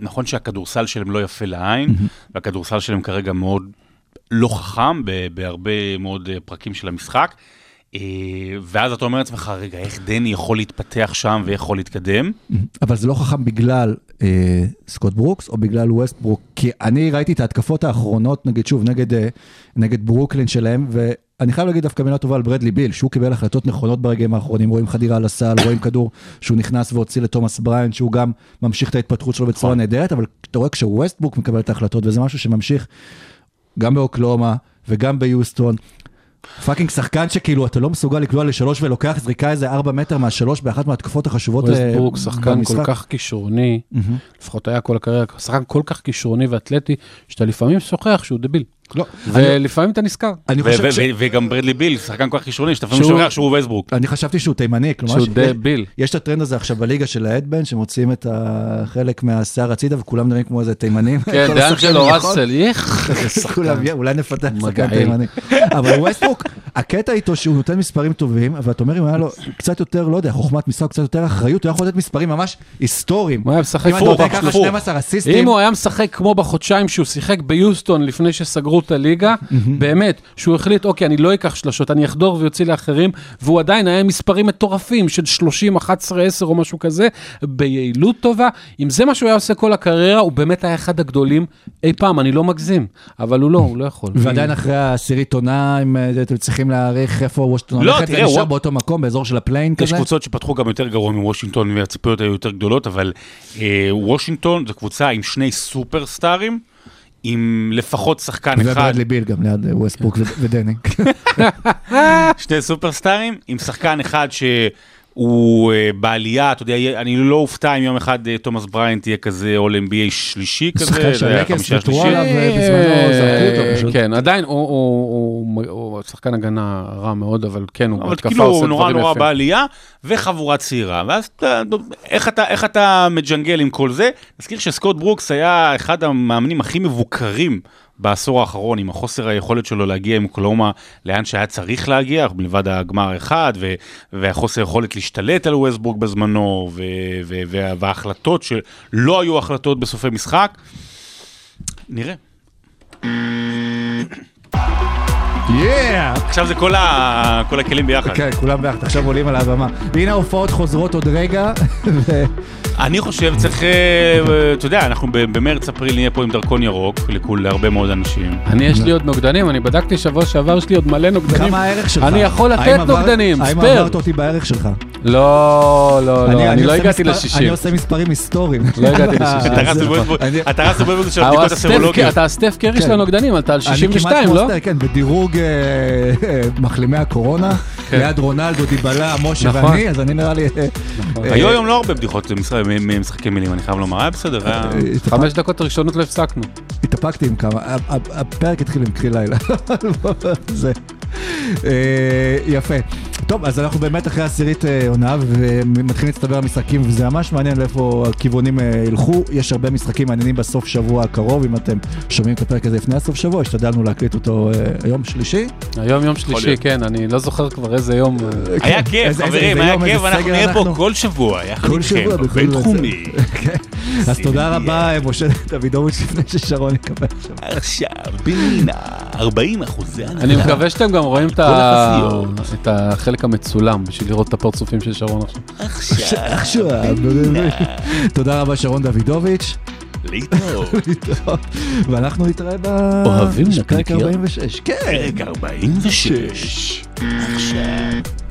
נכון שהכדורסל שלהם לא יפה לעין, והכדורסל שלהם כרגע מאוד לא חכם בהרבה מאוד אה, פרקים של המשחק. אה, ואז אתה אומר לעצמך, רגע, איך דני יכול להתפתח שם ויכול להתקדם? אבל זה לא חכם בגלל אה, סקוט ברוקס או בגלל ווסטברוק, כי אני ראיתי את ההתקפות האחרונות, נגיד שוב, נגד, אה, נגד ברוקלין שלהם, ואני חייב להגיד דווקא מילה טובה על ברדלי ביל, שהוא קיבל החלטות נכונות ברגעים האחרונים, רואים חדירה לסל, רואים כדור שהוא נכנס והוציא לתומאס בריינט, שהוא גם ממשיך את ההתפתחות שלו בצורה נכון. נהדרת, אבל אתה רואה כשווסטברוק מקבל את ההחלטות, וזה משהו שממשיך גם באוקלהומה וגם ביוסטון. fucking שחקן שכאילו אתה לא מסוגל לקלוע לשלוש ולוקח זריקה איזה ארבע מטר מהשלוש באחת מהתקפות החשובות אה, ווסטברוק שחקן כל במשחק. כך כישרוני, לפחות היה כל הקריירה, שחקן כל כך כישרוני ואתלטי, שאתה לפעמים שוכח שהוא דביל. לא, ולפעמים אתה נזכר. וגם ברדלי ביל, שחקן כל כך כישרוני, שאתה לפעמים שהוא- שוכח שהוא ווסטברוק. אני חשבתי שהוא תימני, כלומר, שהוא דביל. יש את הטרנד הזה עכשיו בליגה של ה headband, שמוציאים את החלק מהשיער הצידה וכולם נראים כמו איזה תימנים. כן, דאנג'לו השחקנים, נכון? ראסל, יא, אולי נפתח שחקן. תימני. אבל ווסטברוק, הקטע איתו שהוא נותן מספרים טובים, ואתה אומר אם היה לו קצת יותר, לא יודע, חוכמת משחק, קצת יותר אחריות, הוא יכול לתת מספרים ממש היסטוריים. הוא היה משחק אם אתה הפוך, נותן ככה הפוך. 12 אסיסטים, אם הוא היה משחק כמו בחודשיים שהוא שיחק ביוסטון לפני שסגרו את הליגה, באמת, שהוא החליט, אוקיי, אני לא אקח שלשות, אני אחדור ויוציא לאחרים, והוא עדיין היה עם מספרים מטורפים של 30, 11, 10 או משהו כזה, ביעילות טובה. אם זה מה שהוא היה עושה כל הקריירה, הוא באמת היה אחד הגדולים אי פעם, אני לא מגזים, אבל הוא לא, הוא לא יכול. ועדיין אחרי העשירית עונה, אם אה, אתם צריכים להעריך איפה וושינגטון לא, הולכת, ונשאר וו- באותו מקום, באזור של ה play-in יש כזה. קבוצות שפתחו גם יותר גרוע מוושינגטון והציפיות היו יותר גדולות, אבל אה, וושינגטון זו קבוצה עם שני סופרסטארים, עם לפחות שחקן אחד, וברדלי ביל גם ליד אה, ווסטברוק ו- ודני. שני סופרסטארים, עם שחקן אחד שהוא אה, בעלייה, אתה יודע, אני לא אופתע אם יום אחד אה, תומאס בריינט יהיה כזה all NBA שלישי כזה, שחקן שהלייקרס שלישי. עליו. בזמנו זרקו אותו פשוט. כן, עדיין, הוא- הוא הוא- הוא שחקן הגנה רע מאוד, אבל כן, הוא אבל בהתקפה כאילו עושה הוא נורא דברים נורא יפים. בעלייה, וחבורה צעירה. ואז אתה, איך אתה, איך אתה מג'נגל עם כל זה? נזכיר שסקוט ברוקס היה אחד המאמנים הכי מבוקרים בעשור האחרון, עם החוסר היכולת שלו להגיע עם אוקלהומה לאן שהיה צריך להגיע, מלבד הגמר האחד, ו, והחוסר יכולת להשתלט על ווסטבורג בזמנו, ו, ו, וה- וההחלטות שלא היו החלטות בסופי משחק. נראה. יאה! עכשיו זה כל, ה, כל הכלים ביחד. כן, כולם ביחד, עכשיו עולים על הבמה. והנה ההופעות חוזרות עוד רגע. אני חושב, צריך, אה, אתה יודע, אנחנו במרץ, אפריל נהיה פה עם דרכון ירוק לכול, להרבה מאוד אנשים. אני, יש לי עוד נוגדנים, אני בדקתי שבוע שעבר, יש לי עוד מלא נוגדנים. כמה הערך שלך? אני יכול האם לתת נוגדנים, האם ספייר. עברת אותי בערך שלך? לא, לא, לא, אני לא הגעתי מספר- אני ל-60. עושה מספרים היסטוריים. לא הגעתי ל-60. אתה רס בבויסבורג של אה, הבדיקות הסטף- הסרולוגיות. אתה הסטף קרי של כן. הנוגדנים, אתה על אני כמעט 62, כמו לא? סטר, כן, בדירוג אה, אה, מחלימי הקורונה, ליד רונלדו, דיבלה, משה כן. נכון. ואני, אז אני נראה לי... אה, אה, היו היום לא הרבה בדיחות ממשחקי מילים, אני חייב לומר, היה בסדר, היה... חמש דקות ראשונות לא הפסקנו. התאפקתי עם כמה, הפרק התחיל עם קרי לילה. זה. אה, יפה. טוב, אז אנחנו באמת אחרי עשירית אה, עונה ומתחילים להצטבר המשחקים וזה ממש מעניין לאיפה הכיוונים אה, ילכו. יש הרבה משחקים מעניינים בסוף שבוע הקרוב, אם אתם שומעים את הפרק הזה לפני הסוף שבוע, השתדלנו להקליט אותו היום שלישי. היום יום שלישי. כן, אני לא זוכר כבר איזה יום. היה כיף, חברים, היה יום, כיף, אנחנו נהיה פה. כל שבוע, יחד כל איתכם, בבינתחומי. כן. אז תודה רבה, משה דוידוביץ', לפני ששרון יקבל עכשיו. עכשיו, בנינה, 40 אחוזי הנחה. אני מקווה שאתם גם רואים את החלק המצולם, בשביל לראות את הפרצופים של שרון עכשיו. עכשיו, עכשיו, תודה רבה שרון דוידוביץ'. להתראות. ואנחנו נתראה אוהבים בפרק נקניקיות? 46. כן. פרק 46. עכשיו.